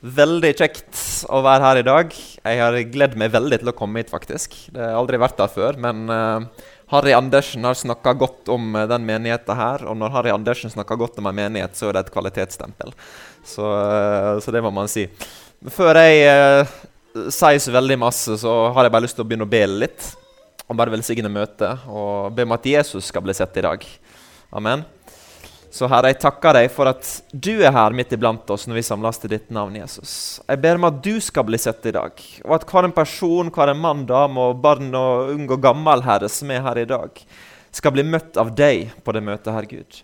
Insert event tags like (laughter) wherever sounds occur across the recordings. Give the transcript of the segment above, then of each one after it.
Veldig kjekt å være her i dag. Jeg har gledd meg veldig til å komme hit. faktisk. Det har aldri vært der før, men uh, Harry Andersen har snakka godt om uh, den menigheten her. Og når Harry Andersen snakker godt om en menighet, så er det et kvalitetsstempel. Så, uh, så det må man si. Før jeg sier så veldig masse, så har jeg bare lyst til å begynne å be litt. Og bare velsigne møtet og be om at Jesus skal bli sett i dag. Amen. Så Herre, jeg takker deg for at du er her midt iblant oss når vi samles til ditt navn, Jesus. Jeg ber om at du skal bli sett i dag, og at hver en person, hver en mann, dame, og barn og ung og gammel herre som er her i dag, skal bli møtt av deg på det møtet, her, Gud.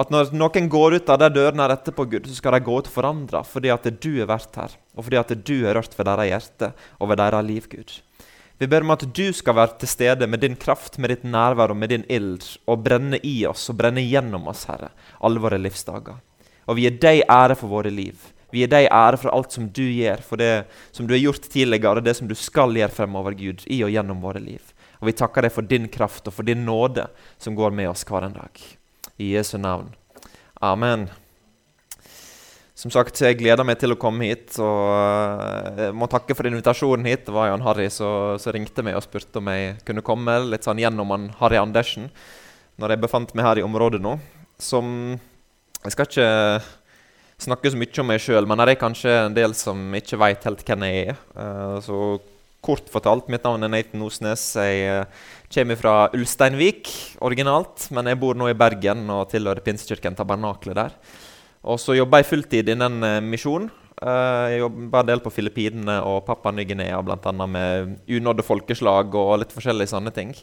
At når noen går ut av de dørene her etterpå, Gud, så skal de gå ut forandra fordi at du har vært her, og fordi at du har rørt ved deres hjerte og ved deres liv, Gud. Vi ber om at du skal være til stede med din kraft, med ditt nærvær og med din ild, og brenne i oss og brenne gjennom oss, Herre, alle våre livsdager. Og vi gir deg ære for våre liv. Vi gir deg ære for alt som du gjør, for det som du har gjort tidligere, og det som du skal gjøre fremover, Gud, i og gjennom våre liv. Og vi takker deg for din kraft og for din nåde som går med oss hver en dag. I Jesu navn. Amen. Som sagt, jeg gleder meg til å komme hit. og eh, Jeg må takke for invitasjonen hit. Det var Jan Harry som ringte meg og spurte om jeg kunne komme litt sånn gjennom han Harry Andersen når jeg befant meg her i området nå. Som Jeg skal ikke snakke så mye om meg sjøl, men det er kanskje en del som ikke veit helt hvem jeg er. Eh, så kort fortalt, mitt navn er Nathan Osnes. Jeg eh, kommer fra Ulsteinvik originalt, men jeg bor nå i Bergen og tilhører Pinsekirken Tabernakle der. Og så jobber jeg fulltid innen uh, misjon. Uh, jeg jobber en del på Filippinene og Papua Ny-Guinea, bl.a. med unådde folkeslag og litt forskjellige sånne ting.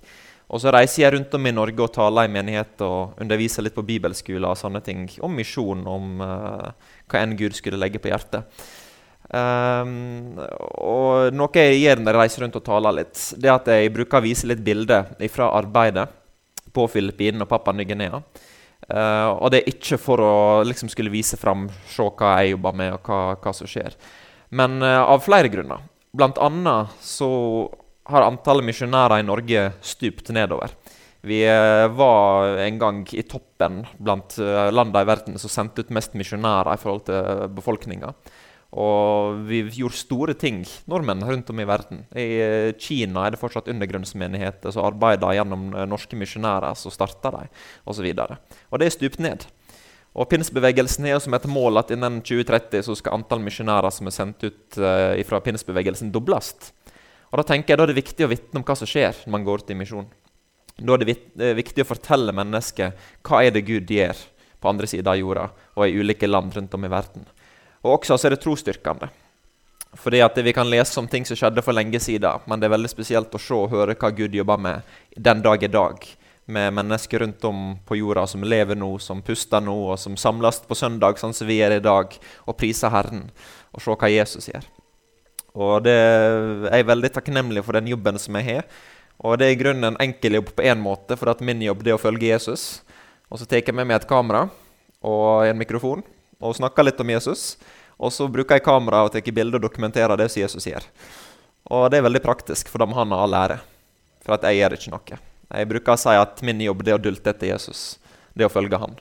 Og så reiser jeg rundt om i Norge og taler i menighet og underviser litt på bibelskoler og sånne ting. Om misjon, om uh, hva enn Gud skulle legge på hjertet. Um, og noe jeg gjør når jeg reiser rundt og taler litt, det er at jeg bruker å vise litt bilder fra arbeidet på Filippinene og Papua Ny-Guinea. Uh, og det er ikke for å liksom skulle vise fram, se hva jeg jobber med, og hva, hva som skjer. Men uh, av flere grunner. Blant annet så har antallet misjonærer i Norge stupt nedover. Vi uh, var en gang i toppen blant landene i verden som sendte ut mest misjonærer i forhold til befolkninga. Og vi gjorde store ting, nordmenn rundt om i verden. I eh, Kina er det fortsatt undergrunnsmenigheter som arbeider gjennom eh, norske misjonærer som starta dem, osv. Og, og det er stupt ned. Og Pinsbevegelsen har som et mål at innen 2030 så skal antall misjonærer som er sendt ut uh, fra pinsbevegelsen, dobles. Og Da tenker jeg da er det viktig å vitne om hva som skjer når man går ut i misjon. Da er det viktig å fortelle mennesket hva er det Gud gjør på andre sida av jorda og i ulike land rundt om i verden. Og også så er det trosstyrkende. Fordi at Vi kan lese om ting som skjedde for lenge siden, men det er veldig spesielt å se og høre hva Gud jobber med den dag i dag. Med mennesker rundt om på jorda som lever nå, som puster nå, og som samles på søndag, sånn som vi er i dag, og priser Herren. Og se hva Jesus gjør. Og det, Jeg er veldig takknemlig for den jobben som jeg har. Og det er i grunnen en enkel jobb på én måte, for at min jobb er å følge Jesus. Og så tar jeg med meg et kamera og en mikrofon og snakker litt om Jesus. Og så bruker jeg kamera og tar bilder og dokumenterer det som Jesus gjør. Og det er veldig praktisk, for da må han ha all ære. For at jeg gjør ikke noe. Jeg bruker å si at min jobb er å dulte etter Jesus. Det er å følge han.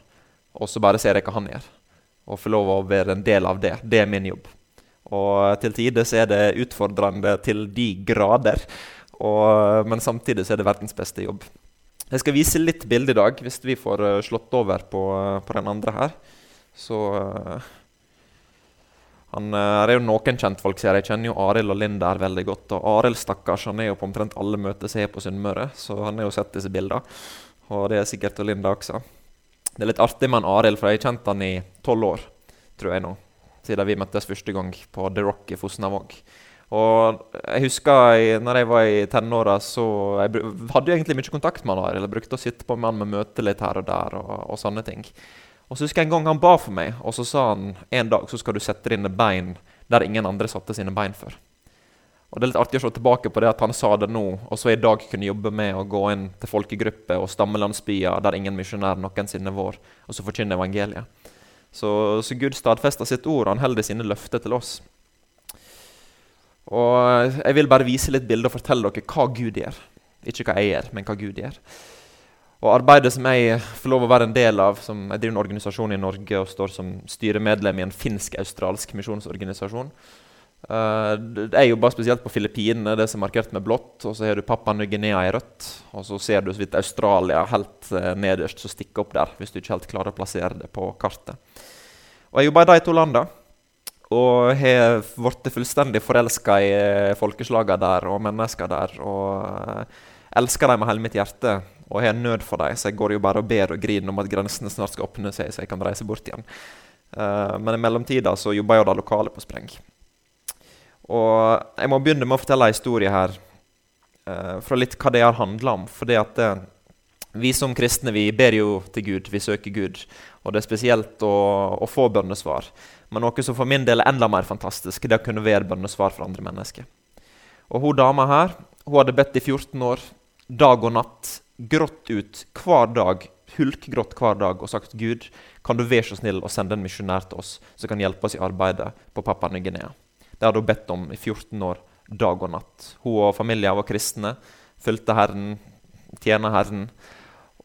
Og så bare ser jeg hva han gjør. Og få lov å være en del av det. Det er min jobb. Og til tider så er det utfordrende til de grader. Og, men samtidig så er det verdens beste jobb. Jeg skal vise litt bilde i dag, hvis vi får eh, slått over på, eh, på den andre her. Så uh, han, Det er jo noen kjentfolk her. Jeg kjenner jo Arild og Linn der veldig godt. Og Arild stakkars, han er jo på omtrent alle møter som er på Sunnmøre, så han har jo sett disse bildene. Og det er sikkert Linda også. Det er litt artig med Arild, for jeg har kjent han i tolv år, tror jeg nå. Siden vi møttes første gang på The Rock i Fosnavåg. Og jeg husker når jeg var i tenåra, så jeg hadde jeg egentlig mye kontakt med han Arild. Jeg brukte å sitte på med han med møte litt her og der og, og sånne ting. Og så husker jeg en gang han ba for meg, og så sa han en dag så skal du sette dine bein der ingen andre satte sine bein før. Og Det er litt artig å se tilbake på det at han sa det nå, og så i dag kunne jobbe med å gå inn til folkegrupper og stammelandsbyer der ingen misjonær noensinne var, og så forkynne evangeliet. Så, så Gud stadfester sitt ord, og han holder sine løfter til oss. Og Jeg vil bare vise litt bilder og fortelle dere hva Gud gjør. Ikke hva jeg gjør, men hva Gud gjør. Og arbeidet som jeg får lov å være en del av, som jeg driver en organisasjon i Norge og står som styremedlem i en finsk-australsk misjonsorganisasjon. Uh, jeg jobber spesielt på Filippinene, det som er markert med blått. Og så har du Papua Ny-Guinea i rødt. Og så ser du så vidt Australia helt uh, nederst som stikker opp der, hvis du ikke helt klarer å plassere det på kartet. Og Jeg jobber i de to landene. Og har blitt fullstendig forelska i uh, folkeslagene der og mennesker der. Og elsker dem med hele mitt hjerte og har nød for dem. Så jeg går jo bare og ber og griner om at grensene snart skal åpne seg, så jeg kan reise bort igjen. men i mellomtida så jobber jeg da lokale på spreng. Og jeg må begynne med å fortelle en historie her uh, fra litt hva det har handla om. For det at uh, vi som kristne vi ber jo til Gud, vi søker Gud. Og det er spesielt å, å få bønnesvar. Men noe som for min del er enda mer fantastisk, det er å kunne være bønnesvar for andre mennesker. Og hun dama her hun hadde bedt i 14 år, dag og natt, grått ut hver dag, hulkgrått hver dag, og sagt Gud, kan du være så snill å sende en misjonær til oss som kan hjelpe oss i arbeidet på Papua Ny-Guinea. Det hadde hun bedt om i 14 år, dag og natt. Hun og familien var kristne, fulgte Herren, tjener Herren.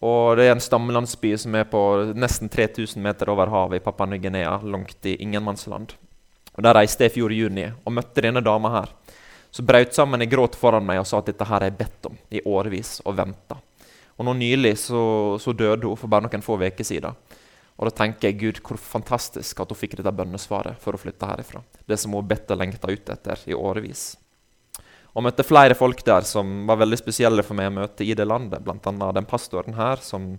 Og det er en stammelandsby som er på nesten 3000 meter over havet i Papua Ny-Guinea, langt i ingenmannsland. Og Der reiste jeg i fjor i juni og møtte denne dama her. Så brøt sammen i gråt foran meg og sa at dette her har jeg bedt om i årevis og venta. Og nå nylig så, så døde hun for bare noen få uker siden. Og da tenker jeg Gud, hvor fantastisk at hun fikk dette bønnesvaret for å flytte herifra. Det som hun bedt og lengta ut etter i årevis. Og møtte flere folk der som var veldig spesielle for meg å møte i det landet. Bl.a. den pastoren her, som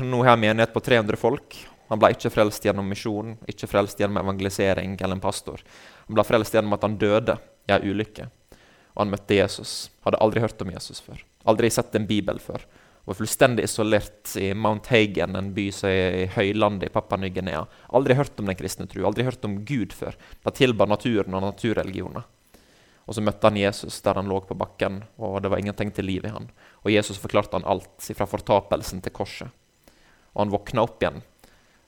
nå har menighet på 300 folk. Han ble ikke frelst gjennom misjon, ikke frelst gjennom evangelisering eller en pastor. Han ble frelst gjennom at han døde i er ulykke. Og han møtte Jesus. Hadde aldri hørt om Jesus før. Aldri sett en bibel før var fullstendig isolert i Mount Hagen, en by som er i høylandet i Papua Ny-Guinea. Aldri hørt om den kristne tro, aldri hørt om Gud før. De tilba naturen og naturreligioner. Og så møtte han Jesus der han lå på bakken, og det var ingenting til liv i han. Og Jesus forklarte han alt, fra fortapelsen til korset. Og han våkna opp igjen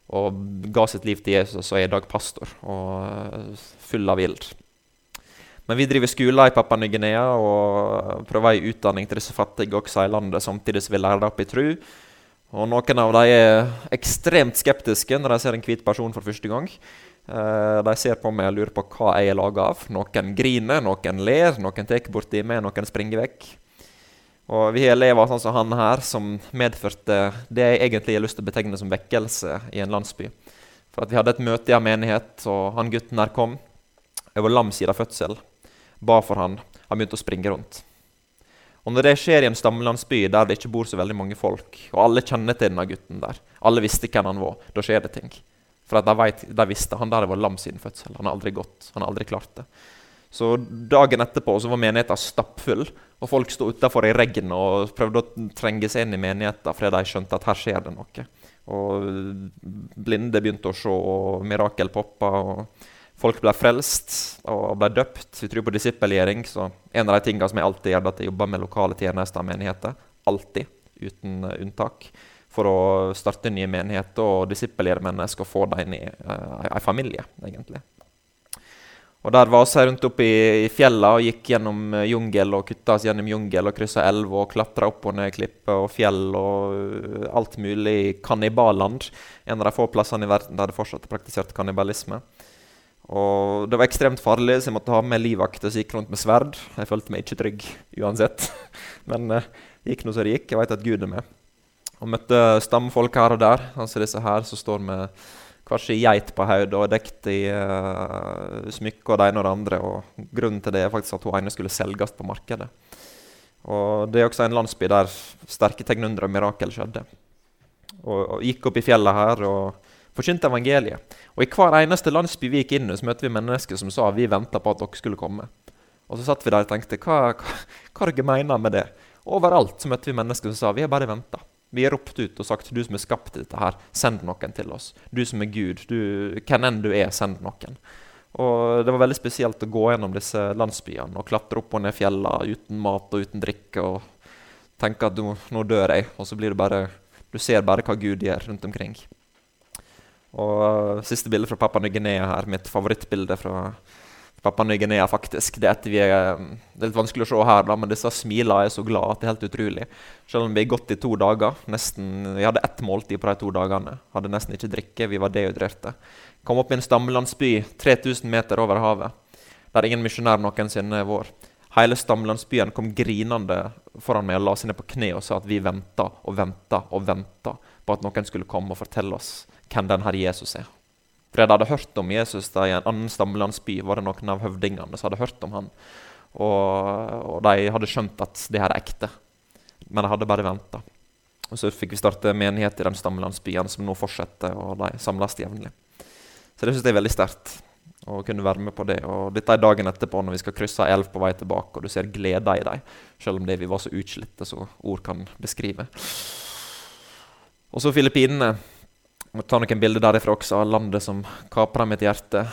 og ga sitt liv til Jesus og er i dag pastor og full av ild. Men vi driver skoler i Papua Ny-Guinea og prøver ei utdanning til disse fattige også i landet, samtidig som vi lærer det opp i tru. Og noen av dem er ekstremt skeptiske når de ser en hvit person for første gang. Uh, de ser på meg og lurer på hva jeg er laga av. Noen griner, noen ler, noen tar borti meg, noen springer vekk. Og vi har elever sånn som han her, som medførte det jeg egentlig har lyst til å betegne som vekkelse i en landsby. For at Vi hadde et møte i en menighet, og han gutten her kom. Jeg var lam siden fødsel ba for han. Han begynte å springe rundt. Og Når det skjer i en stammelandsby der det ikke bor så veldig mange folk, og alle kjenner til denne gutten der, alle visste hvem han var, da skjer det ting. For de, vet, de visste han der var lam siden fødsel. Han har aldri gått. Han har aldri klart det. Så dagen etterpå så var menigheten stappfull, og folk sto utafor i regn og prøvde å trenge seg inn i menigheten fordi de skjønte at her skjer det noe. Og blinde begynte å se, og mirakel poppa. og Folk ble frelst og ble døpt. Vi tror på disippelgjøring. Så en av de tingene som jeg alltid gjør, er at jeg jobber med lokale tjenester og menigheter. Alltid, uten uh, unntak. For å starte nye menigheter og disippelgjøre mennesker og få dem inn i en familie, egentlig. Og Der var vi rundt opp i, i fjella og gikk gjennom uh, jungel og kutta oss gjennom jungel og kryssa elv og klatra opp og ned klipper og fjell og alt mulig i kanniballand. En av de få plassene i verden der det fortsatt er praktisert kannibalisme. Og det var ekstremt farlig, så jeg måtte ha med livvakt og gikk rundt med sverd. Jeg følte meg ikke trygg uansett. (laughs) Men uh, det gikk nå som det gikk. Jeg vet at Gud er med. Og møtte stamfolk her og der. Altså disse her som står med hver sin geit på hodet og dekt i uh, smykker og det ene og det andre. Og grunnen til det er faktisk at hun ene skulle selges på markedet. Og det er også en landsby der sterke tegnunder og mirakel skjedde. Og, og gikk opp i fjellet her og forkynte evangeliet. Og I hver eneste landsby vi gikk inn i, så møtte vi mennesker som sa vi venta på at dere skulle komme. Og så satt vi der og tenkte hva, hva, hva dere mener med det? Overalt så møtte vi mennesker som sa vi har bare venta. Vi har ropt ut og sagt du som er skapt dette her, send noen til oss. Du som er Gud, du, hvem enn du er, send noen. Og Det var veldig spesielt å gå gjennom disse landsbyene og klatre opp og ned fjellene uten mat og uten drikke og tenke at nå, nå dør jeg, og så blir det bare Du ser bare hva Gud gjør rundt omkring. Og Siste bilde fra Papua Ny-Guinea her, mitt favorittbilde fra Papua Ny-Guinea, faktisk. Det er, er, det er litt vanskelig å se her, da, men disse smilene er så glad at det er helt utrolig. Selv om vi har gått i to dager. Nesten, vi hadde ett måltid på de to dagene. Hadde nesten ikke drikke, vi var dehydrerte. Kom opp i en stammelandsby 3000 meter over havet, der ingen misjonær noensinne er vår. Hele stammelandsbyen kom grinende foran meg og la seg ned på kne og sa at vi venta og venta og venta på at noen skulle komme og fortelle oss hvem den herre Jesus er. For jeg hadde hørt om Jesus da i en annen stammelandsby var det noen av høvdingene som hadde hørt om han. Og, og de hadde skjønt at det her er ekte. Men de hadde bare venta. Så fikk vi starte menighet i den stammelandsbyen, som nå fortsetter, og de samles jevnlig. Så det syns jeg er veldig sterkt å kunne være med på det. Og dette er dagen etterpå når vi skal krysse elv på vei tilbake, og du ser gleda i dem, selv om det vi var så utslitte som ord kan beskrive. Og så Filippinene. Må ta noen bilder derifra også, av landet som kapra mitt hjerte.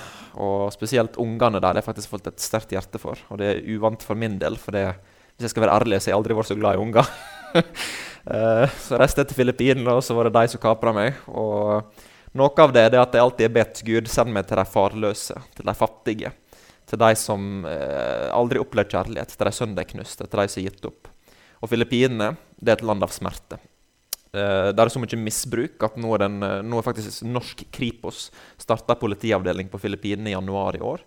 Og spesielt ungene der har jeg faktisk fått et sterkt hjerte for. Og det er uvant for min del, for det, hvis jeg skal være ærlig, så har jeg aldri vært så glad i unger. (laughs) Eh, så reiste jeg til Filippinene, og så var det de som kapra meg. Og noe av det er at jeg alltid har bedt Gud send meg til de farløse, til de fattige. Til de som eh, aldri opplevde kjærlighet, til de søndagknuste, til de som har gitt opp. Og Filippinene det er et land av smerte. Uh, det er så mye misbruk at nå den, uh, nå er faktisk norsk Kripos starta politiavdeling på Filippinene i januar i år.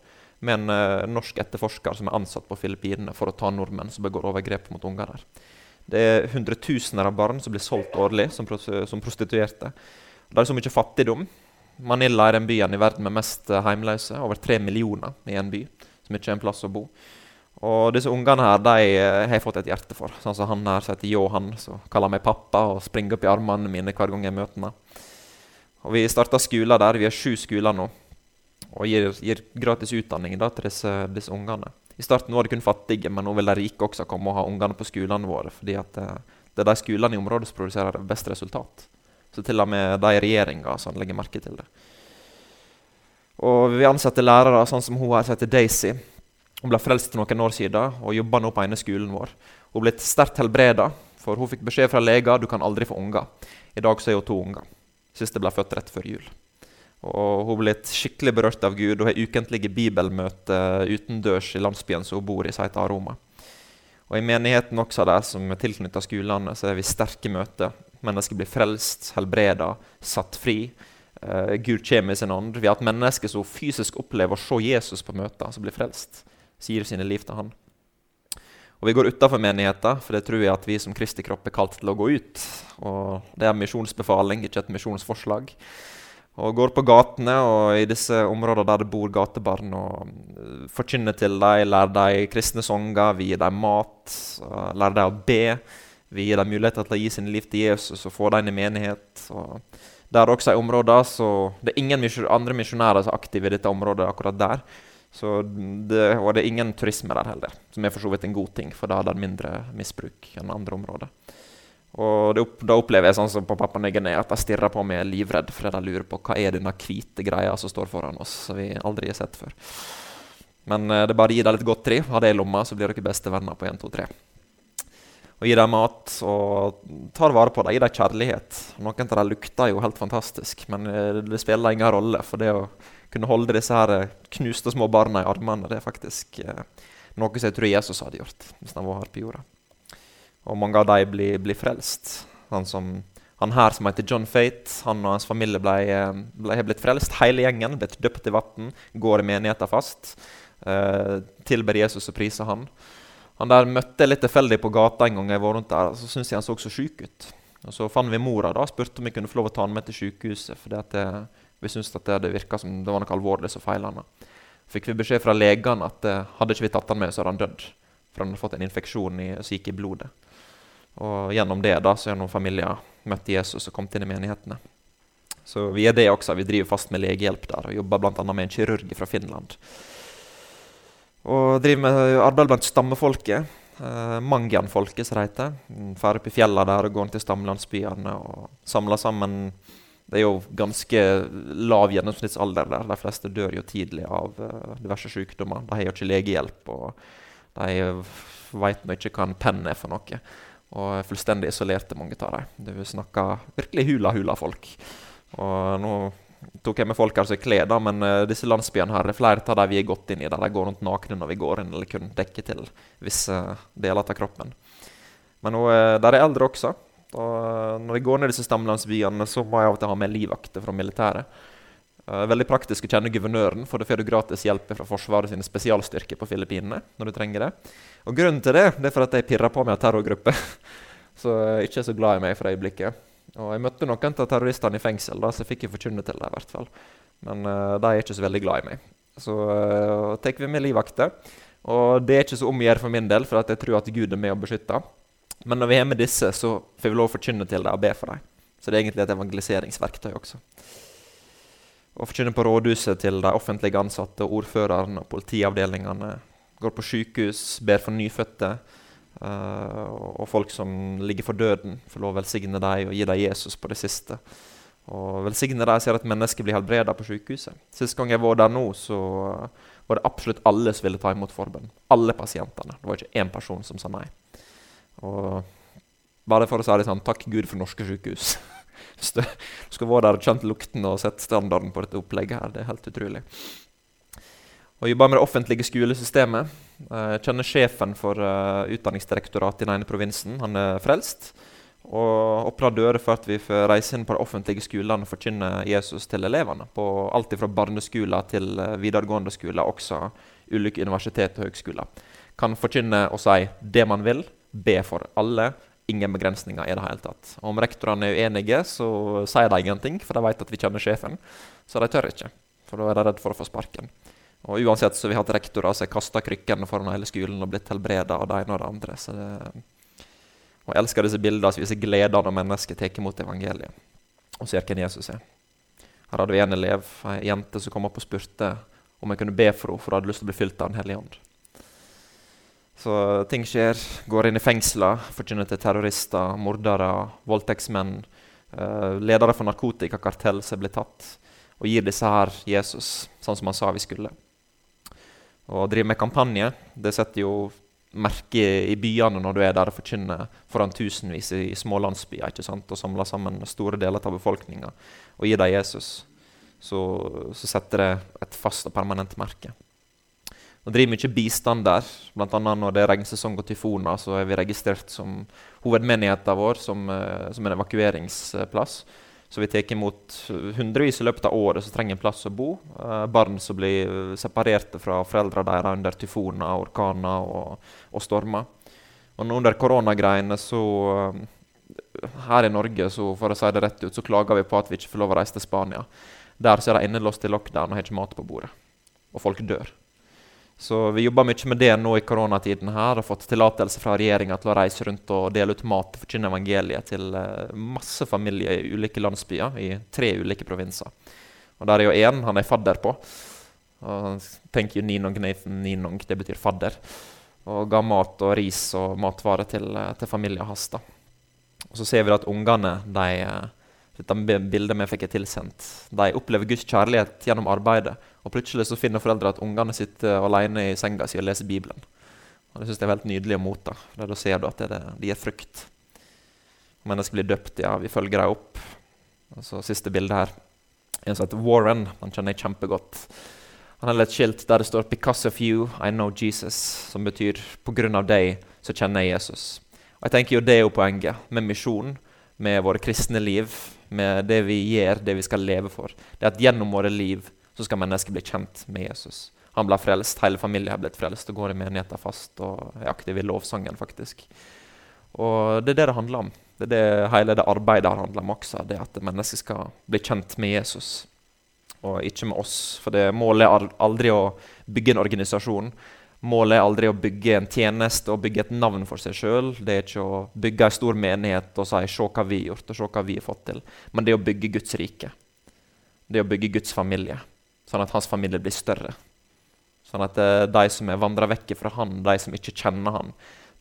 Med en uh, norsk etterforsker som er ansatt på Filippinene for å ta nordmenn som begår overgrep mot unger der. Det er hundretusener av barn som blir solgt årlig som, som prostituerte. Det er så mye fattigdom. Manila er den byen i verden med mest heimløse. Over tre millioner i en by som ikke er en plass å bo. Og disse ungene her de eh, har jeg fått et hjerte for. Sånn som han her som heter Johan, som kaller meg pappa og springer opp i armene mine hver gang jeg møter ham. Og Vi starta skoler der. Vi har sju skoler nå. Og gir, gir gratis utdanning da, til disse, disse, ungene. I starten var det kun fattige, men nå vil de rike også komme og ha ungene på skolene våre. fordi at eh, det er de skolene i området som produserer best resultat. Så til og med de i regjeringa sånn, legger merke til det. Og vi ansetter lærere sånn som hun her som heter Daisy hun ble frelst for noen år siden og jobba nå på ene skolen vår. Hun ble sterkt helbreda, for hun fikk beskjed fra leger du kan aldri få unger. I dag så er hun to unger. Siste ble født rett før jul. Og Hun ble skikkelig berørt av Gud og har ukentlige bibelmøter utendørs i landsbyen som hun bor i, heter Aroma. Og I menigheten også der, som er tilknytta skolene, så er vi sterke møter. Mennesker blir frelst, helbreda, satt fri. Uh, Gud kommer i sin ånd. Vi har hatt mennesker som fysisk opplever å se Jesus på møter, som blir frelst sier sine liv til Han. Og Vi går utafor menigheten, for det tror jeg at vi som Kristi kropp er kalt til å gå ut. Og Det er misjonsbefaling, ikke et misjonsforslag. Og går på gatene og i disse områdene der det bor gatebarn, og eh, forkynner til dem, lærer dem kristne sanger, vi gir dem mat, lærer dem å be. Vi gir dem muligheter til å gi sine liv til Jesus og få dem i menighet. Og det er også områder, så det er ingen andre misjonærer som er aktive i dette området akkurat der. Så det, og det er ingen turisme der heller, som er for så vidt en god ting, for da er det mindre misbruk enn andre områder. Og det, Da opplever jeg sånn som på Pappa Ny-Guinea at de stirrer på meg livredd fordi de lurer på hva er denne hvite greia som står foran oss, som vi aldri har sett før. Men eh, det er bare å gi dem litt godteri. Ha det i lomma, så blir dere beste venner på 1, 2, 3. Og gi dem mat og tar vare på dem. Gi dem kjærlighet. Noen av dem lukter jo helt fantastisk, men eh, det spiller ingen rolle. for det å kunne holde disse her eh, knuste små barna i armene, det er faktisk eh, noe som jeg tror Jesus hadde gjort hvis han var her på jorda. Og mange av dem blir, blir frelst. Han, som, han, her som heter John Fate, han og hans familie ble, eh, ble, blitt frelst. Hele gjengen blitt døpt i vann, går i menigheten fast. Eh, tilber Jesus og priser han. Han der møtte jeg litt tilfeldig på gata en gang jeg var rundt der, og så syntes jeg han så så syk ut. Og Så fant vi mora da, spurte om vi kunne få lov å ta han med til sykehuset. fordi at det, vi syntes at det, virka som det var noe alvorlig som feila han. Fikk vi beskjed fra legene at eh, hadde ikke vi tatt han med, så hadde han dødd. For han hadde fått en infeksjon i, som gikk i blodet. Og gjennom det da, så har noen familier møtt Jesus og kommet inn i menighetene. Så vi er det også. Vi driver fast med legehjelp der og jobber bl.a. med en kirurg fra Finland. Og driver med arbeid blant stammefolket. Eh, Mangian-folket, som det heter. Drar opp i fjellene der og går til stammelandsbyene og samler sammen det er jo ganske lav gjennomsnittsalder der. De fleste dør jo tidlig av uh, diverse sykdommer. De har jo ikke legehjelp, og de veit nå ikke hva en penn er for noe. Og er fullstendig isolerte, mange av dem. Du snakker virkelig hula-hula-folk. Og nå tok jeg med folk her som er kledd, men uh, disse landsbyene her, flere av dem vi er gått inn i, der de går rundt nakne når vi går inn, eller kun dekker til visse deler av kroppen. Men nå, uh, der er eldre også. Og når jeg går ned disse stamlandsbyene, så må jeg av og til ha med livvakter fra militæret. Uh, veldig praktisk å kjenne guvernøren, for da får du gratis hjelp fra Forsvaret sine spesialstyrker på Filippinene. når du trenger det. Og Grunnen til det, det er for at jeg pirrer på meg av terrorgruppe. (laughs) så jeg er ikke så glad i meg for øyeblikket. Og Jeg møtte noen av terroristene i fengsel, da, så jeg fikk jo forkynne til dem. i hvert fall. Men uh, de er ikke så veldig glad i meg. Så uh, tar vi med livvakter. Og det er ikke så om å gjøre for min del, for jeg tror at Gud er med og beskytter. Men når vi er med disse, så får vi lov å forkynne til dem og be for dem. Så det er egentlig et evangeliseringsverktøy også. Å forkynne på rådhuset til de offentlige ansatte, ordførerne og politiavdelingene. Går på sykehus, ber for nyfødte. Uh, og folk som ligger for døden, får lov å velsigne dem og gi dem Jesus på det siste. Og velsigne dem ser at mennesker blir helbreda på sykehuset. Sist gang jeg var der nå, så var det absolutt alle som ville ta imot forbønn. Alle pasientene. Det var ikke én person som sa nei. Og bare for å si det sånn, takk Gud for norske sykehus. (laughs) du skal være der og kjent lukten og sett standarden på dette opplegget her. Det er helt utrolig og jobber med det offentlige skolesystemet. Jeg kjenner sjefen for uh, Utdanningsdirektoratet i den ene provinsen. Han er frelst. Og åpner dører for at vi får reise inn på de offentlige skolene og forkynne Jesus til elevene. På alt fra barneskoler til uh, videregående skoler, også ulike universitet og høgskoler. Kan forkynne og si det man vil, be for alle. Ingen begrensninger i det hele tatt. Og om rektorene er uenige, så sier de ingenting, for de vet at vi kjenner sjefen. Så de tør ikke, for da er de redd for å få sparken. Og uansett så har vi hatt rektorer som har kasta krykkene foran hele skolen og blitt helbreda av det ene og det andre. Så det, og jeg elsker disse bildene som viser gleden når mennesker tar imot evangeliet og ser hvem Jesus er. Her hadde vi en elev, ei jente som kom opp og spurte om jeg kunne be for henne, for hun hadde lyst til å bli fylt av Den hellige ånd. Så ting skjer. Går inn i fengsler, forkynner til terrorister, mordere, voldtektsmenn, Uh, ledere for narkotikakartell som blir tatt, og gir disse her Jesus, sånn som han sa vi skulle. Og driver med kampanje det setter jo merke i byene når du er der og forkynner foran tusenvis i små landsbyer ikke sant? og samler sammen store deler av befolkninga og gir dem Jesus. Så, så, setter det et fast og permanent merke. Og driver mye bistand der. Annet når det er regnsesong og tyfoner, så er vi registrert som hovedmenigheten vår som, eh, som en evakueringsplass. Så vi tar imot hundrevis i løpet av året som trenger en plass å bo. Eh, barn som blir separerte fra foreldrene deres under tyfoner, orkaner og, og stormer. Og under koronagreiene så eh, Her i Norge, så for å si det rett ut, så klager vi på at vi ikke får lov å reise til Spania. Der så er de innelåst i lockdown og har ikke mat på bordet. Og folk dør. Så vi jobber mye med det nå i koronatiden. her, og fått tillatelse fra regjeringa til å reise rundt og dele ut mat og forkynne evangeliet til uh, masse familier i ulike landsbyer i tre ulike provinser. Og Der er jo én han er fadder på. Og tenker jo Ninong Nathan Ninong, det betyr fadder. Og ga mat og ris og matvarer til, uh, til familien hans. Og så ser vi at ungene de, uh, dette bildet vi fikk tilsendt, de opplever Guds kjærlighet gjennom arbeidet og plutselig så finner foreldre at ungene sitter alene i senga si og leser Bibelen. Og Det synes jeg er helt nydelig å motta. Da ser du at det, de gir frukt. Mennesker blir døpt, ja. Vi følger dem opp. Og så Siste bilde her. En som heter Warren. Han kjenner jeg kjempegodt. Han har et skilt der det står 'Because of you, I know Jesus', som betyr 'på grunn av deg, så kjenner jeg Jesus'. Og jeg tenker jo Det er jo poenget med misjon, med våre kristne liv, med det vi gjør, det vi skal leve for. Det er at gjennom våre liv så skal mennesket bli kjent med Jesus. Han ble frelst, hele familien har blitt frelst og går i menigheten fast og er aktiv i lovsangen. faktisk. Og Det er det det handler om. Det er det hele det arbeidet har handler om også. Det at mennesket skal bli kjent med Jesus, og ikke med oss. For det målet er aldri å bygge en organisasjon. Målet er aldri å bygge en tjeneste og bygge et navn for seg sjøl. Det er ikke å bygge en stor menighet og si 'se hva vi har gjort', og 'se hva vi har fått til'. Men det er å bygge Guds rike. Det er å bygge Guds familie sånn at hans familie blir større. Sånn at uh, de som er vandra vekk fra han, de som ikke kjenner han,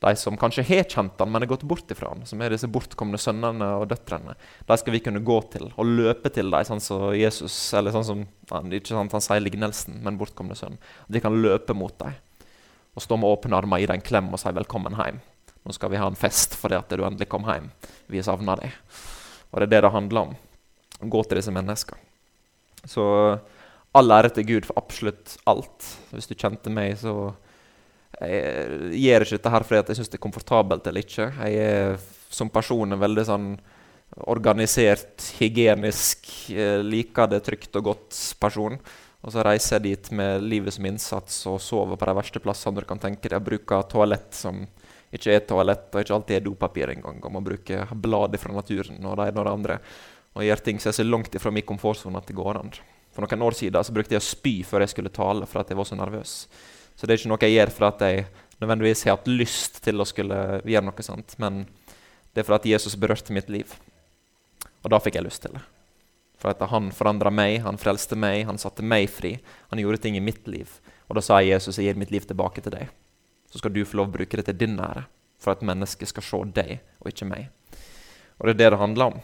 de som kanskje har kjent han, men har gått bort ifra han, som er disse bortkomne sønnene og døtrene, de skal vi kunne gå til og løpe til dem, sånn som Jesus, eller sånn som han, ikke sant, han sier lignelsen, men bortkomne sønn. At vi kan løpe mot dem og stå med åpne armer, gi dem en klem og si 'velkommen hjem'. Nå skal vi ha en fest fordi at du endelig kom hjem. Vi savner deg. Og det er det det handler om. Gå til disse menneskene. Så all ære til Gud for absolutt alt. Hvis du kjente meg, så Jeg gjør ikke dette her fordi jeg syns det er komfortabelt eller ikke. Jeg er som person en veldig sånn organisert, hygienisk, eh, liker det trygt og godt person. Og så reiser jeg dit med livet som innsats og sover på de verste plassene du kan tenke deg. Bruker toalett som ikke er toalett, og ikke alltid er dopapir engang. Og må bruke blader fra naturen og ene og det andre. Og gjør ting som er så langt ifra min komfortsone at det går an. For noen år siden så brukte jeg å spy før jeg skulle tale, for at jeg var så nervøs. Så det er ikke noe jeg gjør for at jeg nødvendigvis har hatt lyst til å skulle gjøre noe sånt. Men det er for at Jesus berørte mitt liv. Og da fikk jeg lyst til det. For at han forandra meg, han frelste meg, han satte meg fri. Han gjorde ting i mitt liv. Og da sa jeg Jesus, jeg gir mitt liv tilbake til deg. Så skal du få lov å bruke det til din ære. For at mennesket skal se deg, og ikke meg. Og det er det det handler om.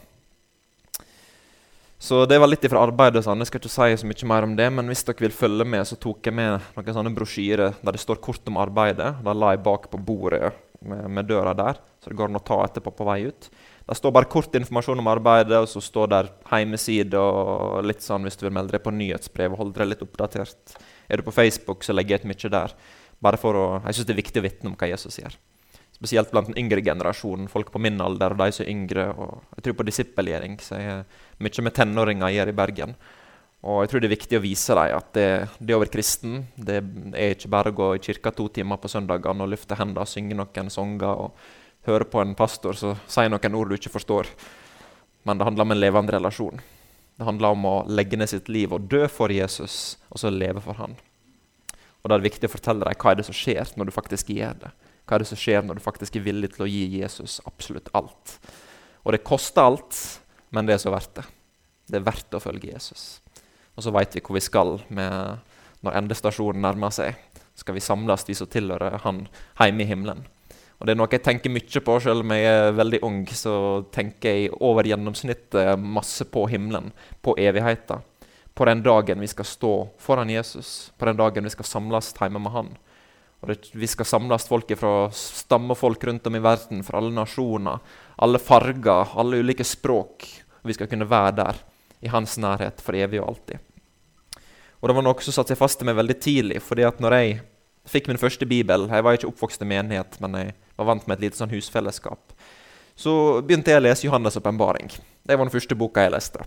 Så det var litt ifra arbeidet. Sånn. Jeg skal ikke si så mye mer om det, men hvis dere vil følge med, så tok jeg med noen sånne brosjyrer der det står kort om arbeidet. Da la jeg bak på bordet med, med, døra der, så det går an å ta etterpå på vei ut. Det står bare kort informasjon om arbeidet, og så står der hjemmeside og litt sånn hvis du vil melde deg på nyhetsbrev og holde deg litt oppdatert. Er du på Facebook, så legger jeg ut mye der. Bare for å, Jeg syns det er viktig å vitne om hva Jesus gjør. Spesielt blant den yngre generasjonen, folk på min alder og de som er yngre. og Jeg tror på disippelgjøring, så jeg har mye med tenåringer gjør i Bergen. Og jeg tror det er viktig å vise dem at det, det å være kristen det er ikke bare å gå i kirka to timer på søndagene og løfte hendene, synge noen sanger og høre på en pastor som sier noen ord du ikke forstår. Men det handler om en levende relasjon. Det handler om å legge ned sitt liv og dø for Jesus, og så leve for han. Og Da er det viktig å fortelle dem hva er det som skjer når du faktisk gjør det. Hva er det som skjer når du faktisk er villig til å gi Jesus absolutt alt? Og det koster alt, men det er så verdt det. Det er verdt å følge Jesus. Og så veit vi hvor vi skal når endestasjonen nærmer seg. Skal vi samles, vi som tilhører Han, hjemme i himmelen. Og Det er noe jeg tenker mye på, selv om jeg er veldig ung. Så tenker jeg over gjennomsnittet masse på himmelen, på evigheten. På den dagen vi skal stå foran Jesus, på den dagen vi skal samles hjemme med Han. Og det, vi skal samles folk fra stammefolk rundt om i verden, fra alle nasjoner, alle farger, alle ulike språk. Vi skal kunne være der, i hans nærhet, for evig og alltid. Og Det var noe som satte seg fast i meg veldig tidlig. fordi at når jeg fikk min første bibel Jeg var ikke oppvokst i menighet, men jeg var vant med et lite sånn husfellesskap. Så begynte jeg å lese Johannes' åpenbaring. Det var den første boka jeg leste.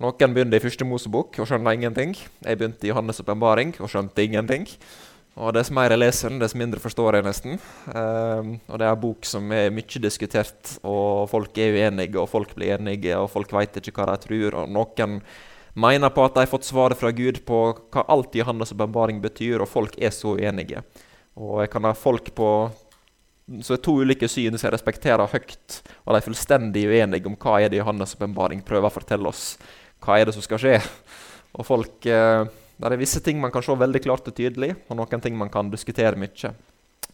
Noen begynte i første Mosebok og skjønte ingenting. Jeg begynte i Johannes' åpenbaring og skjønte ingenting. Og dess mer jeg leser den, dess mindre forstår jeg nesten. Um, og det er en bok som er mye diskutert, og folk er uenige, og folk blir enige, og folk veit ikke hva de tror. Og noen mener på at de har fått svaret fra Gud på hva alt Johannes' åpenbaring betyr, og folk er så uenige. Og jeg kan ha folk på så er to ulike syn som jeg respekterer høyt, og de er fullstendig uenige om hva er det Johannes' åpenbaring prøver å fortelle oss. Hva er det som skal skje? Og folk... Eh, det er visse ting man kan se veldig klart og tydelig, og noen ting man kan diskutere mye.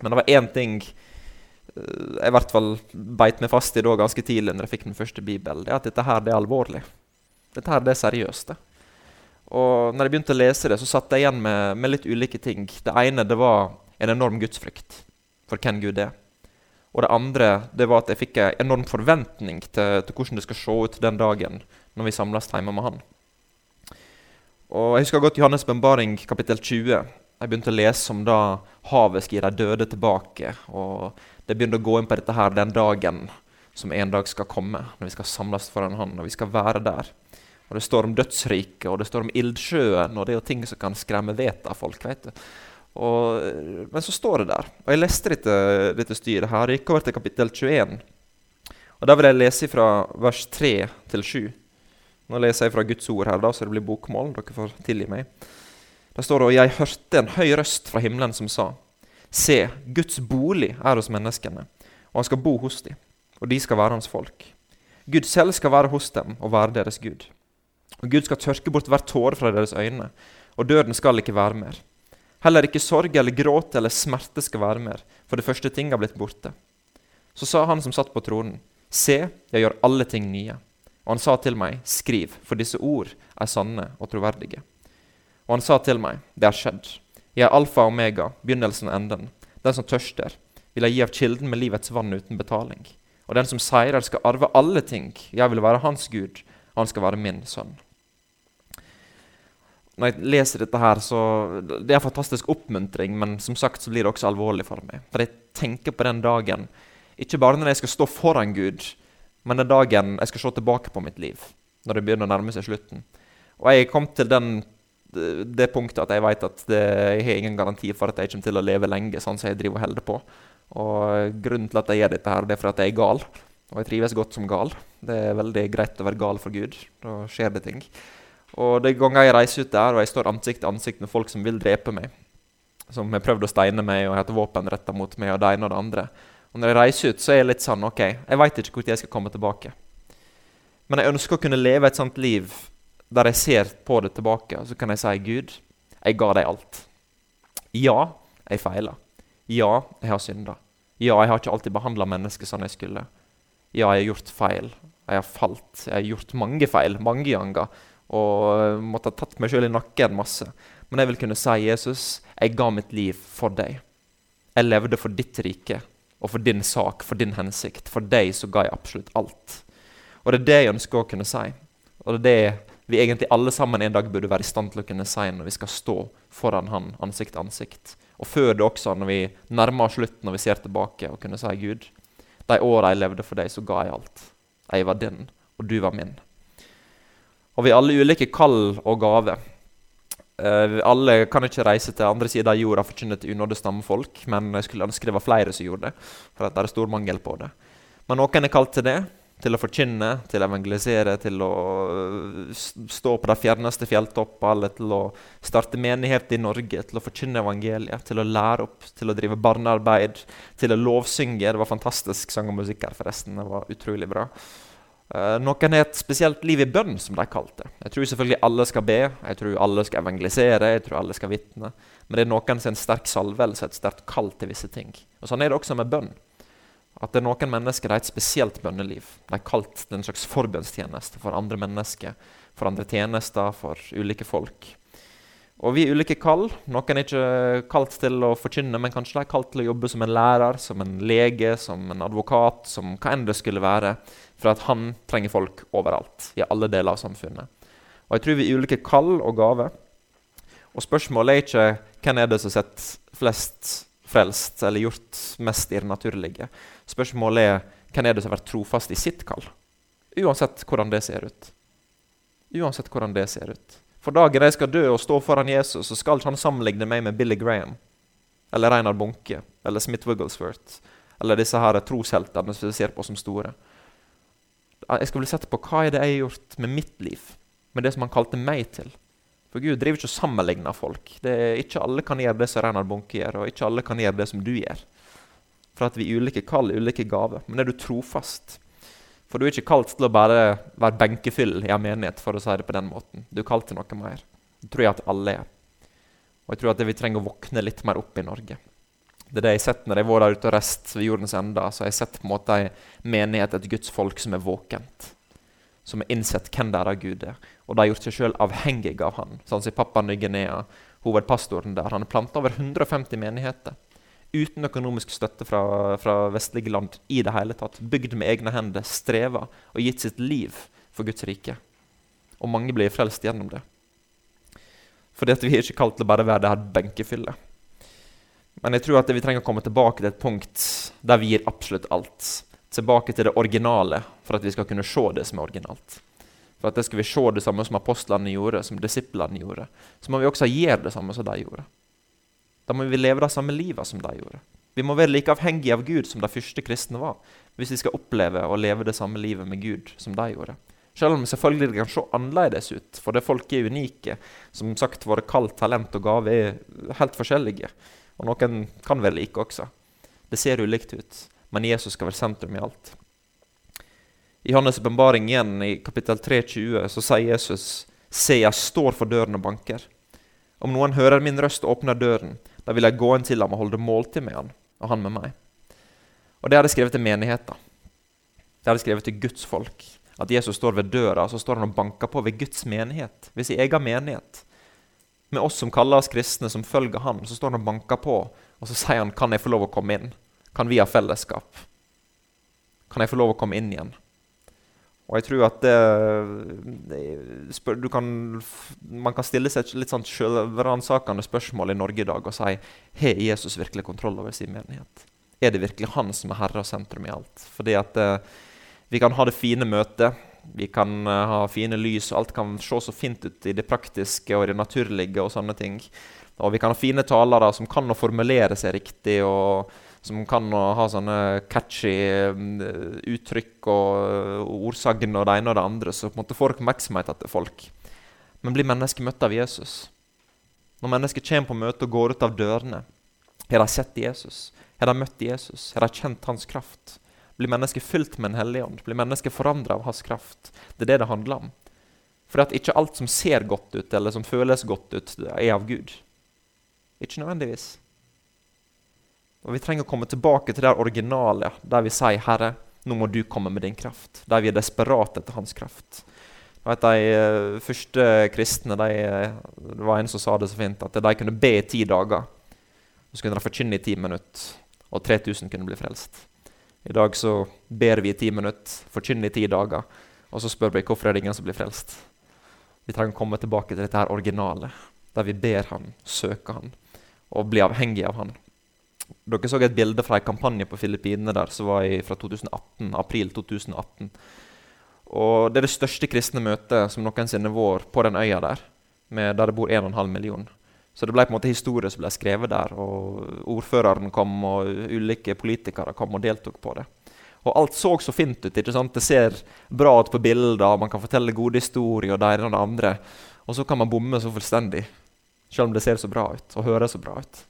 Men det var én ting eh, jeg i hvert fall beit meg fast i da ganske tidlig når jeg fikk den første bibelen. Det er at dette her det er alvorlig. Dette her det er seriøst. det. Og når jeg begynte å lese det, så satt jeg igjen med, med, litt ulike ting. Det ene det var en enorm gudsfrykt for hvem Gud er. Og det andre det var at jeg fikk en enorm forventning til, til hvordan det skal se ut den dagen når vi samles hjemme med Han. Og Jeg husker godt Johannes' benbaring kapittel 20. Jeg begynte å lese om da havet skal gi de døde tilbake. Og det begynte å gå inn på dette her den dagen som en dag skal komme. Når vi skal samles foran Han, og vi skal være der. Og Det står om dødsriket, og det står om ildsjøen, og det er jo ting som kan skremme vettet av folk. vet du. Og, men så står det der. Og jeg leste dette, dette styret her. Jeg gikk over til kapittel 21. Og Da vil jeg lese fra vers 3 til 7. Nå leser jeg fra Guds ord her, da, så det blir bokmål. Dere får tilgi meg. Der står og jeg hørte en høy røst fra himmelen som sa:" Se, Guds bolig er hos menneskene, og han skal bo hos dem, og de skal være hans folk. Gud selv skal være hos dem og være deres Gud. Og Gud skal tørke bort hver tåre fra deres øyne, og døden skal ikke være mer. Heller ikke sorg eller gråt eller smerte skal være mer, for det første ting har blitt borte. Så sa han som satt på tronen, Se, jeg gjør alle ting nye. Og han sa til meg, skriv, for disse ord er sanne og troverdige. Og han sa til meg, det er skjedd. Jeg er alfa og omega, begynnelsen og enden. Den som tørster, vil jeg gi av kilden med livets vann uten betaling. Og den som seirer, skal arve alle ting. Jeg vil være hans Gud, og han skal være min sønn. når jeg leser dette her, så Det er en fantastisk oppmuntring, men som sagt så blir det også alvorlig for meg. For jeg tenker på den dagen, ikke bare når jeg skal stå foran Gud, men den dagen jeg skal se tilbake på mitt liv. Når det begynner å nærme seg slutten. Og jeg kom til den, det punktet at jeg vet at det, jeg har ingen garanti for at jeg kommer til å leve lenge, sånn som jeg driver og holder på. Og grunnen til at jeg gjør dette, her, det er for at jeg er gal. Og jeg trives godt som gal. Det er veldig greit å være gal for Gud. Da skjer det ting. Og de ganger jeg reiser ut der og jeg står ansikt til ansikt med folk som vil drepe meg, som har prøvd å steine meg og hatt våpen retta mot meg, og det ene og det andre Og når jeg reiser ut, så er jeg litt sånn OK, jeg veit ikke når jeg skal komme tilbake. Men jeg ønsker å kunne leve et sånt liv der jeg ser på det tilbake, og så kan jeg si Gud, jeg ga deg alt. Ja, jeg feila. Ja, jeg har synda. Ja, jeg har ikke alltid behandla mennesker sånn jeg skulle. Ja, jeg har gjort feil. Jeg har falt. Jeg har gjort mange feil mange ganger og måtte ha tatt meg sjøl i nakken masse. Men jeg vil kunne si, Jesus, jeg ga mitt liv for deg. Jeg levde for ditt rike og for din sak, for din hensikt. For deg så ga jeg absolutt alt. Og det er det jeg ønsker å kunne si. Og det er det vi egentlig alle sammen en dag burde være i stand til å kunne si når vi skal stå foran Han ansikt til ansikt. Og før det også, når vi nærmer oss slutten, når vi ser tilbake og kunne si Gud, de åra jeg levde for deg, så ga jeg alt. Jeg var din, og du var min. Og vi har alle ulike kall og gaver. Uh, alle kan ikke reise til andre sida av jorda og forkynne til unådde stammefolk, men jeg skulle ønske det var flere som gjorde det. For det er stor mangel på det. Men noen er kalt til det. Til å forkynne, til å evangelisere, til å eh, stå på de fjerneste fjelltopper, eller til å starte menighet i Norge, til å forkynne evangeliet, til å lære opp, til å drive barnearbeid, til å lovsynge. Det var fantastisk sang og musikk her, forresten. Det var utrolig bra. Uh, noen har et spesielt liv i bønn, som de kalte det. Jeg tror selvfølgelig alle skal be, jeg tror alle skal evangelisere, jeg tror alle skal vitne. Men det er noen som har en sterk salvelse, et sterkt kall til visse ting. Og Sånn er det også med bønn. At det er noen mennesker har et spesielt bønneliv. De er kalt en slags forbønnstjeneste for andre mennesker, for andre tjenester, for ulike folk. Og vi er ulike kall. Noen er ikke kalt til å forkynne, men kanskje de er kalt til å jobbe som en lærer, som en lege, som en advokat, som hva enn det skulle være. For at han trenger folk overalt, i alle deler av samfunnet. Og jeg tror vi er ulike kall og gaver. Og spørsmålet er ikke hvem er det som setter flest frelst, eller gjort mest i det naturlige. Spørsmålet er hvem er det som har vært trofast i sitt kall. Uansett hvordan det ser ut. Uansett hvordan det ser ut. For dagen jeg skal dø og stå foran Jesus, så skal ikke han sammenligne meg med Billy Graham eller Reinar Bunke eller Smith Wigglesworth eller disse her trosheltene som vi ser på som store. Jeg skal bli sett på hva er det jeg har gjort med mitt liv, med det som han kalte meg til. For Gud driver ikke og sammenligner folk. Ikke alle kan gjøre det som Reinar Bunke gjør, og ikke alle kan gjøre det som du gjør. For at vi er ulike kall, ulike gaver. Men er du trofast, for du er ikke kalt til å bare være benkefyll i en menighet, for å si det på den måten. Du er kalt til noe mer. Det tror jeg at alle er. Og jeg tror at vi trenger å våkne litt mer opp i Norge. Det er det jeg har sett når jeg var der ute og rest ved jordens ende. Så jeg har sett på en måte en menighet, et Guds folk, som er våkent. Som har innsett hvem der Gud er. Og de har gjort seg sjøl avhengig av han. Sånn som Pappa Ny-Guinea, hovedpastoren der. Han har planta over 150 menigheter uten økonomisk støtte fra, fra, vestlige land i det hele tatt. Bygd med egne hender, streva og gitt sitt liv for Guds rike. Og mange blir frelst gjennom det. Fordi at vi er ikke kalt til å bare være det her benkefyllet. Men jeg tror at vi trenger å komme tilbake til et punkt der vi gir absolutt alt. Tilbake til det originale, for at vi skal kunne se det som er originalt. For at det skal vi se det samme som apostlene gjorde, som disiplene gjorde. Så må vi også gjøre det samme som de gjorde. Da må vi leve det samme livet som de gjorde. Vi må være like avhengige av Gud som de første kristne var, hvis vi skal oppleve å leve det samme livet med Gud som de gjorde. Selv om selvfølgelig det kan se annerledes ut, for det folk er unike. Som sagt, våre kall, talent og gave er helt forskjellige. Og noen kan være like også. Det ser ulikt ut, men Jesus skal være sentrum i alt. I Johannes' åpenbaring igjen, i kapittel 3,20, så sier Jesus Se, jeg står for døren og banker. Om noen hører min røst og åpner døren, da vil jeg gå inn til ham og holde måltid med han, og han med meg. Og Det hadde jeg skrevet til menigheten. Det hadde jeg skrevet til Guds folk. At Jesus står ved døra så står han og banker på ved Guds menighet, ved sin egen menighet. Med oss som kaller oss kristne, som følger han, så står han og banker på, og så sier han 'Kan jeg få lov å komme inn?' Kan vi ha fellesskap? Kan jeg få lov å komme inn igjen? Og jeg tror at det, kan, Man kan stille seg et litt sånn selvransakende spørsmål i Norge i dag og si har Jesus virkelig kontroll over sin menighet. Er det virkelig han som er herre og sentrum i alt? Fordi at eh, Vi kan ha det fine møtet, vi kan uh, ha fine lys, og alt kan se så fint ut i det praktiske og det naturlige. og sånne ting. Og vi kan ha fine talere som kan å formulere seg riktig. og som kan ha sånne catchy mm, uttrykk og ordsagn og det ene og det andre, så på en måte får oppmerksomhet etter folk. Men blir mennesket møtt av Jesus? Når mennesket kommer på møte og går ut av dørene, har de sett Jesus? Har de møtt Jesus? Har de kjent hans kraft? Blir mennesket fylt med en hellig ånd? Blir mennesket forandra av hans kraft? Det er det det handler om. For at ikke alt som ser godt ut, eller som føles godt ut, er av Gud. Ikke nødvendigvis. Og Vi trenger å komme tilbake til det originale, der vi sier 'Herre, nå må du komme med din kraft'. Der vi er desperate etter hans kraft. Vet, de uh, første kristne de, uh, Det var en som sa det så fint, at de kunne be i ti dager. Så kunne de forkynne i ti minutter, og 3000 kunne bli frelst. I dag så ber vi i ti minutter, forkynner i ti dager, og så spør vi hvorfor er det ingen som blir frelst. Vi trenger å komme tilbake til dette her originale, der vi ber Han, søker Han, og blir avhengig av Han. Dere så et bilde fra en kampanje på Filippinene der som var i, fra 2018, april 2018. Og Det er det største kristne møtet som noensinne var på den øya der, der det bor 1,5 million. Så det ble på en måte historie som ble skrevet der. og Ordføreren kom, og ulike politikere kom og deltok på det. Og alt så så fint ut. ikke sant? Det ser bra ut på bilder, man kan fortelle gode historier, og det ene og det andre. Og så kan man bomme så fullstendig, selv om det ser så bra ut og høres så bra ut.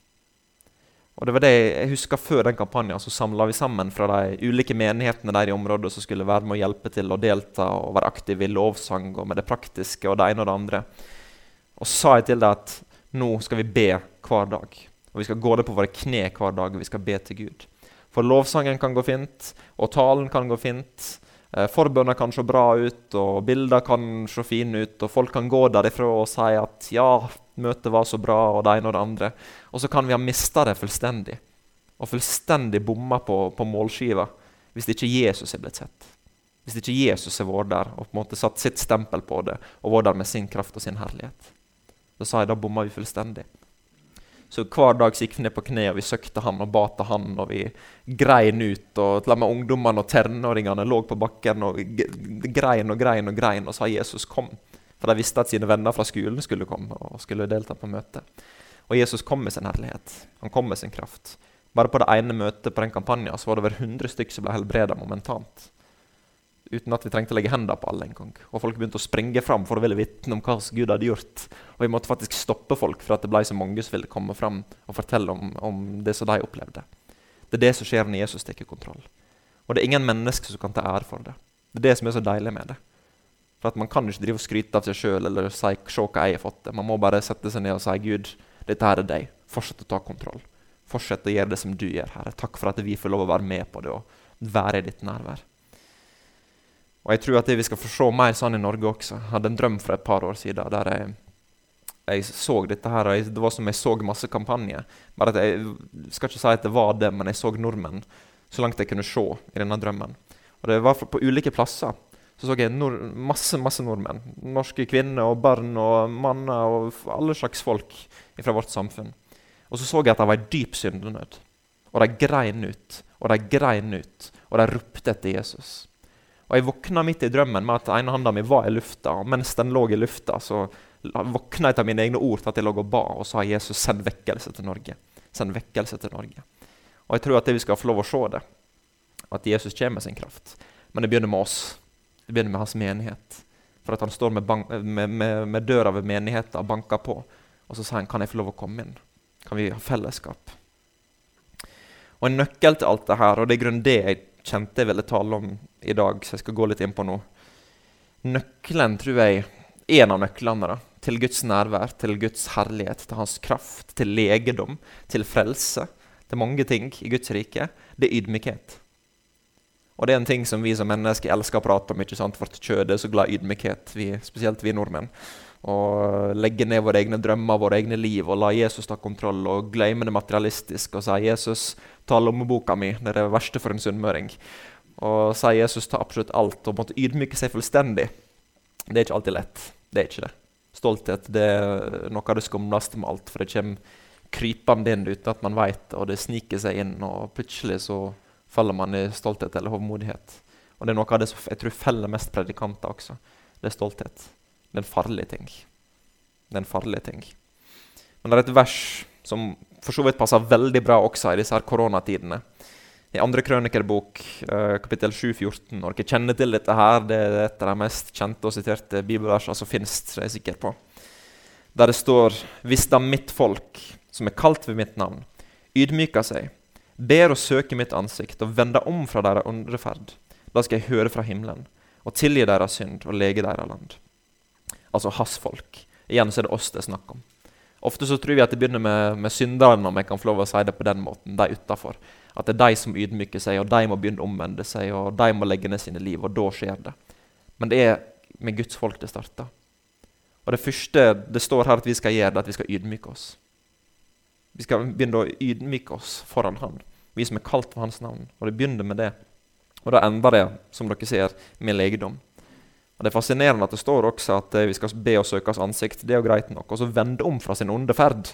Og det var det jeg husker Før den kampanjen så samla vi sammen fra de ulike menighetene der i området som skulle være med å hjelpe til å delta og være aktive i lovsang og med det praktiske og det ene og det andre. Og sa jeg til dem at nå skal vi be hver dag. Og vi skal gå det på våre kne hver dag, og vi skal be til Gud. For lovsangen kan gå fint, og talen kan gå fint. Eh, forbønner kan se bra ut, og bilder kan se fine ut, og folk kan gå derifra og si at ja, møtet var så bra, og det ene og det andre. Og så kan vi ha mista det fullstendig, og fullstendig bomma på, på målskiva hvis ikke Jesus er blitt sett. Hvis ikke Jesus har vært der og på en måte satt sitt stempel på det og vært der med sin kraft og sin herlighet. Da sa jeg da bomma vi fullstendig. Så hver dag gikk vi ned på kne og vi søkte han og ba til han. Og vi grein ut. og Til og med ungdommene og tenåringene lå på bakken og grein og grein og grein og sa 'Jesus, kom'. For de visste at sine venner fra skolen skulle komme og skulle delta på møtet. Og Jesus kom med sin herlighet. Han kom med sin kraft. Bare på det ene møtet på den kampanjen så var det over 100 stykker som ble helbreda momentant uten at vi trengte å legge hendene på alle en gang. Og folk begynte å springe fram for å ville vitne om hva Gud hadde gjort. Og vi måtte faktisk stoppe folk for at det ble så mange som ville komme fram og fortelle om, om det som de opplevde. Det er det som skjer når Jesus tar kontroll. Og det er ingen mennesker som kan ta ære for det. Det er det som er så deilig med det. For at Man kan ikke drive og skryte av seg sjøl eller si 'se hva jeg har fått til'. Man må bare sette seg ned og si 'Gud, dette her er deg'. Fortsett å ta kontroll. Fortsett å gjøre det som du gjør, Herre. Takk for at vi får lov å være med på det og være i ditt nærvær. Og jeg tror at det vi skal få se mer sånn i Norge også. Jeg hadde en drøm for et par år siden der jeg, jeg så dette her. og Det var som jeg så masse kampanjer. Bare at Jeg skal ikke si at det var det, men jeg så nordmenn så langt jeg kunne se i denne drømmen. Og det var På ulike plasser så så jeg nord masse masse nordmenn. Norske kvinner og barn og manner og alle slags folk fra vårt samfunn. Og så så jeg at de var i dyp syndenød. Og de grein ut og de grein ut, og de ropte etter Jesus. Og jeg våkna midt i drømmen med at ene handa mi var i lufta. Og mens den lå i lufta, så våkna jeg av mine egne ord til at jeg lå og ba og sa Jesus, send vekkelse til Norge. Send vekkelse til Norge. Og jeg tror at det vi skal få lov å se det. At Jesus kommer med sin kraft. Men det begynner med oss. Det begynner med hans menighet. For at han står med, med, med, med døra ved menigheten og banker på. Og så sier han, kan jeg få lov å komme inn? Kan vi ha fellesskap? Og En nøkkel til alt det her, og det er grunnen det jeg kjente jeg ville tale om i dag, så jeg skal gå litt inn på nå. Nøkkelen, tror jeg, en av nøklene da, til Guds nærvær, til Guds herlighet, til hans kraft, til legedom, til frelse, til mange ting i Guds rike, det er ydmykhet. Og det er en ting som vi som mennesker elsker å prate om. ikke sant? Vårt kjød er så glad i ydmykhet, vi, spesielt vi nordmenn. Og legge ned våre egne drømmer, våre egne liv, og la Jesus ta kontroll. Og glemme det materialistiske og si 'Jesus, ta lommeboka mi'. Det er det verste for en sunnmøring. og si Jesus ta absolutt alt og måtte ydmyke seg fullstendig. Det er ikke alltid lett. Det er ikke det. Stolthet det er noe av det skumleste med alt, for det kommer krypende inn uten at man vet og det sniker seg inn, og plutselig så faller man i stolthet eller hovmodighet. Og det er noe av det som jeg tror feller mest predikanter også. Det er stolthet. Det er en farlig ting. Det er en farlig ting. Men det er et vers som for så vidt passer veldig bra også i disse her koronatidene. I andre krønikerbok, uh, kapittel 7-14. Når dere kjenner til dette her, det er et av de mest kjente og siterte bibelversene som finnes, er jeg sikker på. Der det står Hvis da mitt folk, som er kalt ved mitt navn, ydmyker seg, ber å søke mitt ansikt og vender om fra deres underferd, da skal jeg høre fra himmelen og tilgi deres synd og lege deres land. Altså hans folk. Igjen så er det oss det er snakk om. Ofte så tror vi at det begynner med, med synderne, om jeg kan få lov å si det på den måten. De utafor. At det er de som ydmyker seg, og de må begynne å omvende seg, og de må legge ned sine liv, og da skjer det. Men det er med Guds folk det starter. Og det første det står her at vi skal gjøre, det at vi skal ydmyke oss. Vi skal begynne å ydmyke oss foran Han, vi som er kalt for Hans navn. Og det begynner med det. Og da ender det, som dere ser, med legedom. Og Det er fascinerende at det står også at eh, vi skal be og søke oss ansikt. Det er jo greit nok. Og så vende om fra sin onde ferd.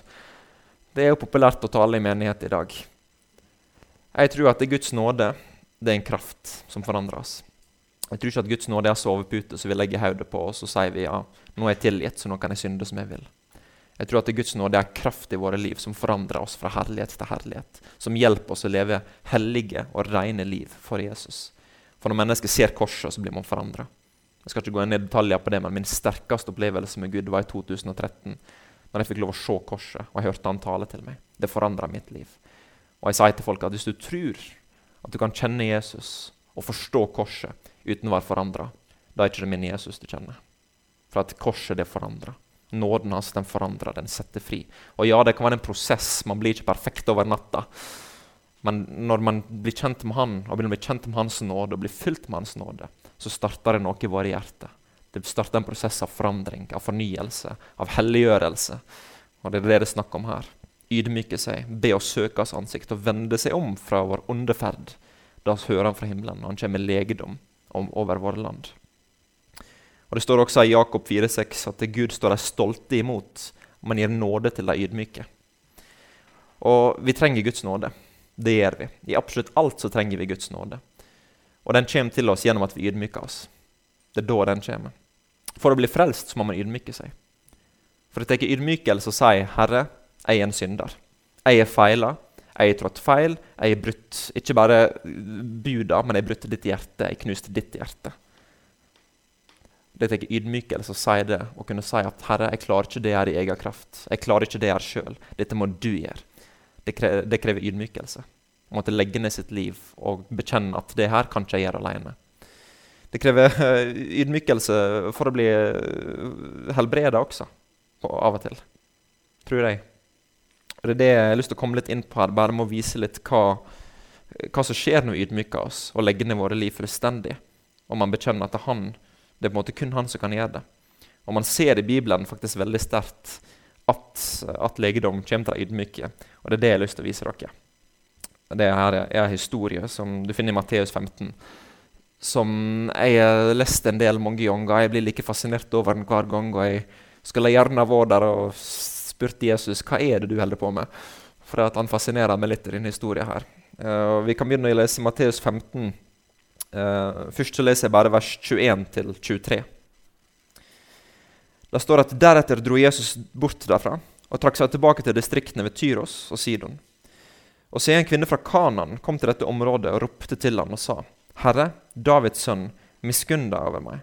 Det er jo populært å tale i menighet i dag. Jeg tror at det er Guds nåde det er en kraft som forandrer oss. Jeg tror ikke at Guds nåde er sovepute som vi legger hodet på oss og sier vi, ja, nå er jeg tilgitt, så nå kan jeg synde som jeg vil. Jeg tror at det er Guds nåde er kraft i våre liv som forandrer oss fra herlighet til herlighet. Som hjelper oss å leve hellige og rene liv for Jesus. For når mennesker ser korset, så blir man forandra. Jeg skal ikke gå inn i detaljer på det, men Min sterkeste opplevelse med Gud var i 2013. Når jeg fikk lov å se korset og jeg hørte han tale til meg. Det forandra mitt liv. Og jeg sier til folk at hvis du tror at du kan kjenne Jesus og forstå korset uten å være forandra, da er ikke det min Jesus du kjenner. For at korset det forandrer. Nåden hans den forandrer, den setter fri. Og ja, det kan være en prosess. Man blir ikke perfekt over natta. Men når man blir kjent med Han, og blir kjent med Hans nåde og blir fylt med Hans nåde, så starter det noe i våre hjerter. Det starter en prosess av forandring, av fornyelse, av helliggjørelse. Og det er det det er snakk om her. Ydmyke seg, be å søke hans ansikt og vende seg om fra vår onde ferd. Da hører han fra himmelen, og han kommer med legedom over våre land. Og Det står også i Jakob 4,6 at Gud står de stolte imot, men gir nåde til de ydmyke. Og vi trenger Guds nåde. Det gjør vi. I absolutt alt så trenger vi Guds nåde. Og den kommer til oss gjennom at vi ydmyker oss. Det er da den kommer. For å bli frelst så må man ydmyke seg. For å ta ydmykelse og si 'Herre, jeg er en synder'. Jeg er feila. Jeg har trådt feil. Jeg har brutt ikke bare buda, men jeg har brutt ditt hjerte. Jeg knuste ditt hjerte. Det tar ydmykelse å si det og kunne si at 'Herre, jeg klarer ikke det her i egen kraft'. Jeg klarer ikke det her sjøl. Dette må du gjøre. Det krever, det krever ydmykelse. Å måtte legge ned sitt liv og bekjenne at det her kan ikke jeg gjøre alene. Det krever uh, ydmykelse for å bli eh, helbreda også, av og til. Tror jeg. Det er det jeg har lyst til å komme litt inn på her, bare med å vise litt hva, hva som skjer når vi ydmyker oss og legger ned våre liv fullstendig. Og man bekjenner at det er, han, det er på en måte kun han som kan gjøre det. Og man ser i Bibelen faktisk veldig sterkt at, at legedom kommer til de ydmyke. Og det er det jeg har lyst til å vise dere. Det her er en historie som du finner i Matteus 15, som jeg har lest en del mange ganger. Jeg blir like fascinert over den hver gang. og jeg skulle gjerne vært der og spurt Jesus hva er det du holder på med. For at han fascinerer meg litt i denne historien her. Uh, vi kan begynne å lese Matteus 15. Uh, eh, først så leser jeg bare vers 21 til 23. Det står at deretter dro Jesus bort derfra og trakk seg tilbake til distriktene ved Tyros og Sidon. Og se, en kvinne fra Kanan kom til dette området og ropte til ham og sa:" Herre, Davids sønn, miskunn deg over meg.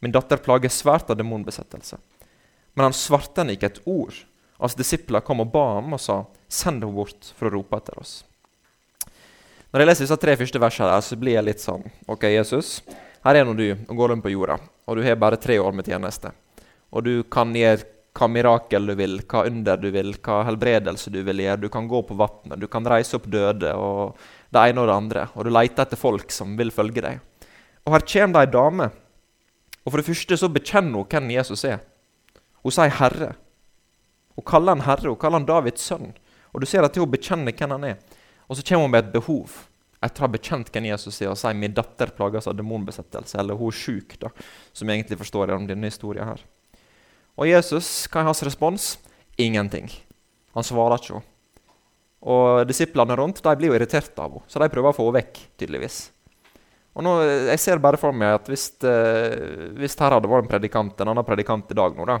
Min datter plages svært av demonbesettelse. Men han svarte henne ikke et ord. Hans disipler kom og ba ham og sa:" Send henne bort for å rope etter oss. Når jeg leser disse tre første versene, så blir jeg litt sånn Ok, Jesus, her er nå du og går rundt på jorda, og du har bare tre år med tjeneste. Og du kan gjøre hva mirakel du vil, hva under du vil, hva helbredelse du vil gjøre. Du kan gå på vannet, du kan reise opp døde og det ene og det andre. Og du leter etter folk som vil følge deg. Og her kommer det ei dame. Og For det første så bekjenner hun hvem Jesus er. Hun sier 'Herre'. Hun kaller han Herre, hun kaller han Davids sønn. Og du ser at hun bekjenner hvem han er. Og så kommer hun med et behov. etter å ha bekjent hvem Jesus er, og sier 'min datter plages av demonbesettelse', eller 'hun er sjuk', da, som jeg egentlig forstår gjennom denne historien her. Og Jesus, hva er hans respons? Ingenting. Han svarer ikke henne. Og disiplene rundt de blir jo irritert av henne, så de prøver å få henne vekk. tydeligvis. Og nå, Jeg ser bare for meg at hvis, eh, hvis her hadde vært en predikant, en annen predikant i dag nå, da,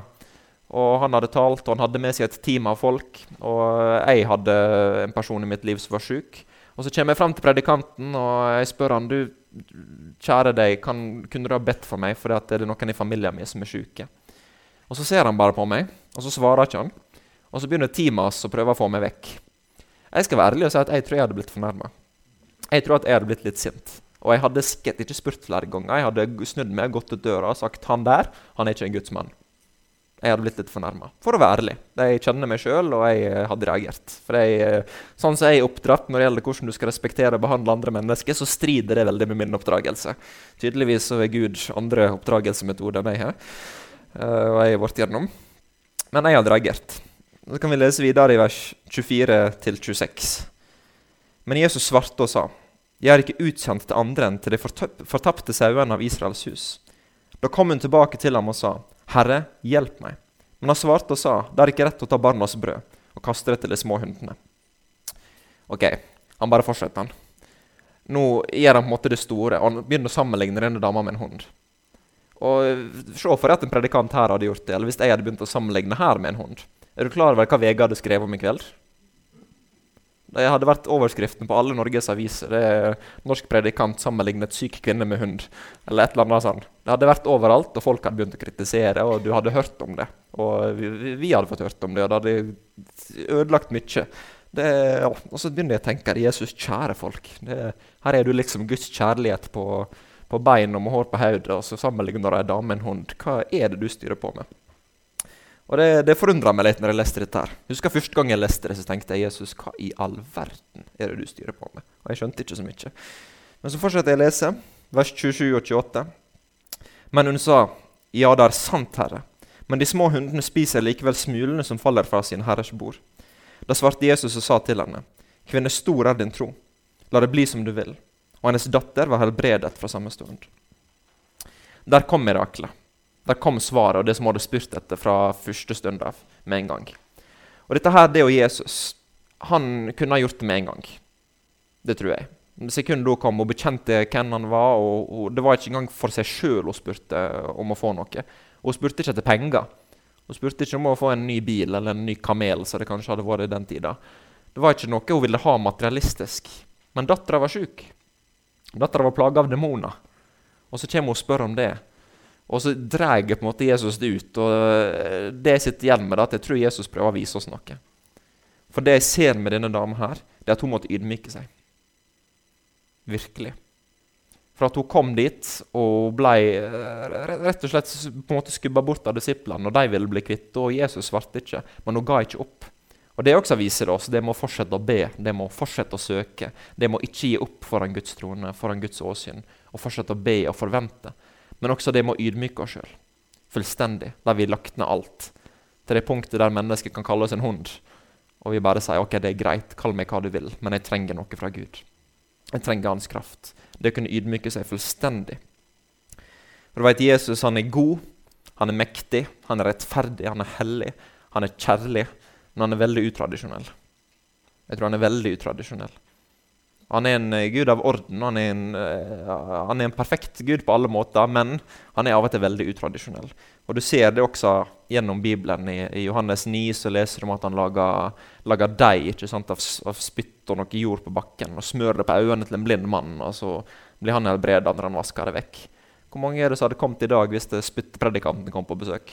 og han hadde talt, og han hadde med seg et team av folk, og jeg hadde en person i mitt liv som var sjuk, og så kommer jeg fram til predikanten og jeg spør han, du, kjære deg, kan, kunne du ha bedt for meg fordi det er noen i familien min som er sjuke? Og så ser han bare på meg, og så svarer ikke han. Og så begynner teamet å prøve å få meg vekk. Jeg skal være ærlig og si at jeg tror jeg hadde blitt fornærma. Jeg tror at jeg hadde blitt litt sint. Og jeg hadde sikkert ikke spurt flere ganger. Jeg hadde snudd meg, gått ut døra og sagt han der, han er ikke en gudsmann'. Jeg hadde blitt litt fornærma. For å være ærlig. Jeg kjenner meg sjøl, og jeg eh, hadde reagert. For jeg, eh, Sånn som jeg er oppdratt når det gjelder hvordan du skal respektere og behandle andre mennesker, så strider det veldig med min oppdragelse. Tydeligvis så er Gud andre oppdragelsesmetoder enn jeg har. Uh, og jeg har vært gjennom. Men jeg hadde reagert. Så kan vi lese videre i vers 24-26. Men Jesus svarte og sa, Jeg er ikke utsendt til andre enn til de fortapte sauene av Israels hus. Da kom hun tilbake til ham og sa, Herre, hjelp meg. Men han svarte og sa, Det er ikke rett å ta barnas brød og kaste det til de små hundene. Ok, han bare fortsetter. Nå gjør han på en måte det store, og han begynner å sammenligne denne dama med en hund. Og Se for at en predikant her hadde gjort det, eller hvis jeg hadde begynt å sammenligne her med en hund. Er du klar over hva VG hadde skrevet om i kveld? Det hadde vært overskriften på alle Norges aviser. Det er 'Norsk predikant sammenlignet syk kvinne med hund'. Eller et eller annet sånt. Det hadde vært overalt, og folk hadde begynt å kritisere, og du hadde hørt om det. Og vi, vi hadde fått hørt om det, og det hadde ødelagt mye. Det. Og så begynner jeg å tenke Jesus, kjære folk. Det, her er du liksom Guds kjærlighet på, på bein og med hår på hodet, og så sammenligner de ei dame med en hund. Hva er det du styrer på med? Og Det, det forundra meg litt når jeg leste dette. her. Husker Første gang jeg leste det, så tenkte jeg Jesus, hva i all verden er det du styrer på med? Og Jeg skjønte ikke så mye. Men så fortsetter jeg å lese, vers 27 og 28. Men hun sa, Ja, det er sant, Herre, men de små hundene spiser likevel smulene som faller fra sin herres bord. Da svarte Jesus og sa til henne, Kvinne, stor er din tro. La det bli som du vil. Og hennes datter var helbredet fra samme stund. Der kom miraklet. Der kom svaret og det som hun hadde spurt etter fra første stund av, med en gang. Og dette her, det er jo Jesus. Han kunne ha gjort det med en gang. Det tror jeg. Sekundet hun kom og bekjente hvem han var, og, og det var ikke engang for seg sjøl hun spurte om å få noe. Hun spurte ikke etter penger. Hun spurte ikke om å få en ny bil eller en ny kamel, som det kanskje hadde vært i den tida. Det var ikke noe hun ville ha materialistisk. Men dattera var sjuk. Dattera var plaga av demoner. Og så kommer hun og spør om det. Og så drar på en måte Jesus det ut. og eh, Det jeg sitter igjen med, er at jeg tror Jesus prøver å vise oss noe. For det jeg ser med denne dama her, det er at hun måtte ydmyke seg. Virkelig. For at hun kom dit og ble eh, rett og slett på en måte skubba bort av disiplene, og de ville bli kvitt og Jesus svarte ikke, men hun ga ikke opp. Og Det også viser oss det må fortsette å be, det må fortsette å søke. Det må ikke gi opp foran Guds trone, foran Guds åsyn, og fortsette å be og forvente. Men også det med å ydmyke oss sjøl fullstendig, der vi lagt ned alt. Til det punktet der mennesket kan kalle oss en hund, og vi bare sier ok, det er greit, kall meg hva du vil, men jeg trenger noe fra Gud. Jeg trenger hans kraft. Det å kunne ydmyke seg fullstendig. For du vet, Jesus han er god, han er mektig, han er rettferdig, han er hellig, han er kjærlig, men han er veldig utradisjonell. Jeg tror han er veldig utradisjonell. Han er en eh, gud av orden. Han er, en, uh, han er en perfekt gud på alle måter, men han er av og til veldig utradisjonell. Og Du ser det også gjennom Bibelen. I, i Johannes 9 så leser du om at han lager, lager deig av, av, spytt og noe jord på bakken og smører det på øynene til en blind mann. og Så blir han helbreda når han vasker det vekk. Hvor mange er det som hadde kommet i dag hvis spyttpredikanten kom på besøk?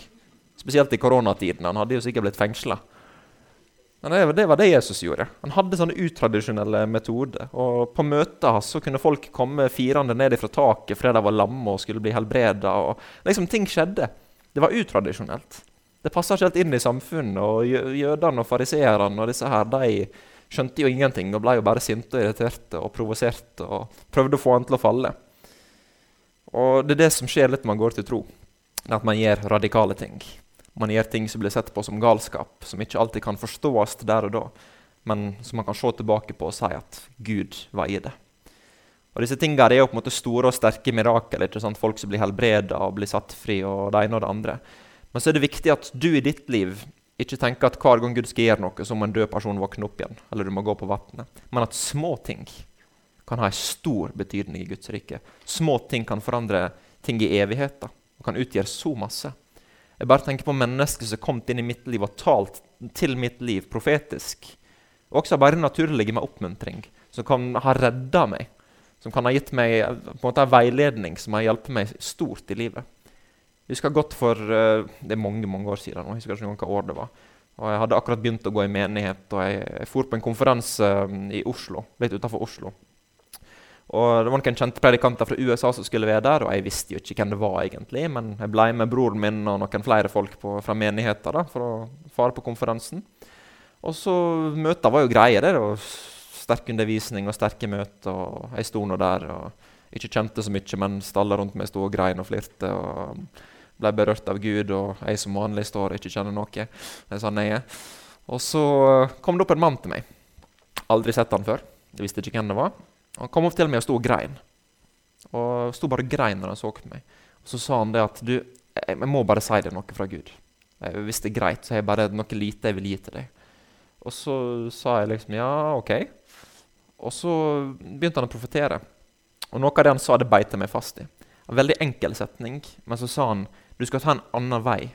Spesielt i koronatiden. Han hadde jo sikkert blitt fengsla. Men det, var det Jesus gjorde. Han hadde sånne utradisjonelle metoder. Og På møtet så kunne folk komme firende ned fra taket fordi de var lamme og skulle bli helbreda. Liksom, ting skjedde. Det var utradisjonelt. Det passa ikke helt inn i samfunnet. og Jødene og fariseerne og disse her, de skjønte jo ingenting og ble jo bare sinte og irriterte og provoserte og prøvde å få han til å falle. Og Det er det som skjer litt når man går til tro. At man gjør radikale ting. Man gjør ting som blir sett på som galskap, som ikke alltid kan forstås der og da, men som man kan se tilbake på og si at Gud var i det. Og disse tingene er jo på en måte store og sterke mirakel. ikke sant? Folk som blir helbreda og blir satt fri. og det ene og det andre. Men så er det viktig at du i ditt liv ikke tenker at hver gang Gud skal gjøre noe, så må en død person våkne opp igjen. Eller du må gå på vannet. Men at små ting kan ha en stor betydning i Guds rike. Små ting kan forandre ting i evigheten og kan utgjøre så masse. Jeg bare tenker på mennesker som har kommet inn i mitt liv og talt til mitt liv profetisk. Også bare naturlige med oppmuntring, som kan ha redda meg som kan ha gitt meg på en måte veiledning som har hjulpet meg stort i livet. Jeg husker godt for uh, Det er mange mange år siden. jeg husker ikke hva år det var. Og Jeg hadde akkurat begynt å gå i menighet, og jeg, jeg for på en konferanse um, i Oslo, litt utenfor Oslo. Og Det var noen kjente predikanter fra USA som skulle være der, og jeg visste jo ikke hvem det var egentlig, men jeg ble med broren min og noen flere folk på, fra menigheten da, for å fare på konferansen. Og så Møtene var jo greie. det, og sterk undervisning og sterke møter. og Jeg sto nå der og ikke kjente så mye, men alle rundt meg sto og grein og flirte. og Ble berørt av Gud, og jeg som vanlig står og ikke kjenner noe. Sånn jeg er. Og så kom det opp en mann til meg. Aldri sett han før. Jeg visste ikke hvem det var. Han kom opp til meg og sto og grein. Og sto bare og grein når han så på meg. Og Så sa han det at du, jeg, må bare si deg noe fra Gud. Hvis det er greit, så har jeg bare noe lite jeg vil gi til deg. Og så sa jeg liksom ja, OK. Og så begynte han å profetere. Og noe av det han sa, det beit jeg meg fast i. En veldig enkel setning, men så sa han du skal ta en annen vei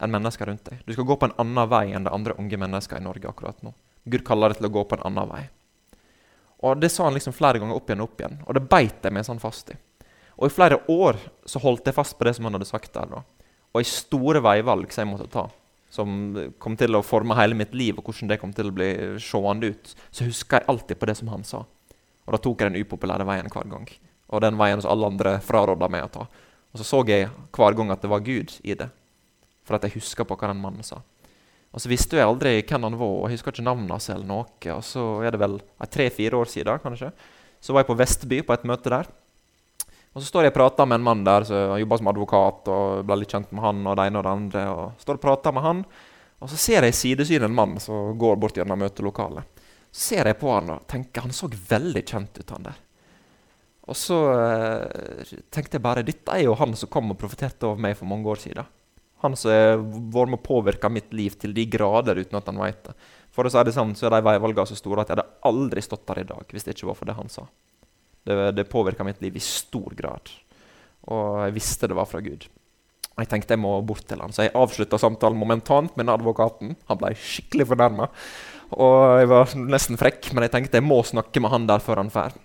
enn mennesker rundt deg. Du skal gå på en annen vei enn de andre unge mennesker i Norge akkurat nå. Gud kaller deg til å gå på en annen vei. Og Det sa han liksom flere ganger opp igjen og opp igjen, og det beit jeg meg sånn fast i. Og I flere år så holdt jeg fast på det som han hadde sagt der. da. Og i store veivalg som jeg måtte ta, som kom til å forme hele mitt liv, og hvordan det kom til å bli seende ut, så husker jeg alltid på det som han sa. Og da tok jeg den upopulære veien hver gang. Og den veien som alle andre fraråda meg å ta. Og så så jeg hver gang at det var Gud i det. For at jeg huska på hva den mannen sa. Og så visste jeg aldri hvem han var, og jeg husker ikke navnet hans. eller noe. Og så er det vel tre-fire år siden, kanskje. Så var jeg på Vestby på et møte der. Og så står jeg og prater med en mann der som jobber som advokat, og ble litt kjent med han og det ene og det andre. og står og prater med han, og så ser jeg i sidesynet en mann som går bort gjennom møtelokalet. Så ser jeg på han og tenker han så veldig kjent ut, han der. Og så eh, tenkte jeg bare dette er jo han som kom og profeterte over meg for mange år siden. Han som har vært med å påvirke mitt liv til de grader uten at han vet det. For å si det sånn, så er de veivalgene så store at jeg hadde aldri stått der i dag hvis det ikke var for det han sa. Det, det påvirka mitt liv i stor grad. Og jeg visste det var fra Gud. Jeg tenkte jeg må bort til han, Så jeg avslutta samtalen momentant med advokaten. Han ble skikkelig fornærma. Og jeg var nesten frekk, men jeg tenkte jeg må snakke med han der før han drar.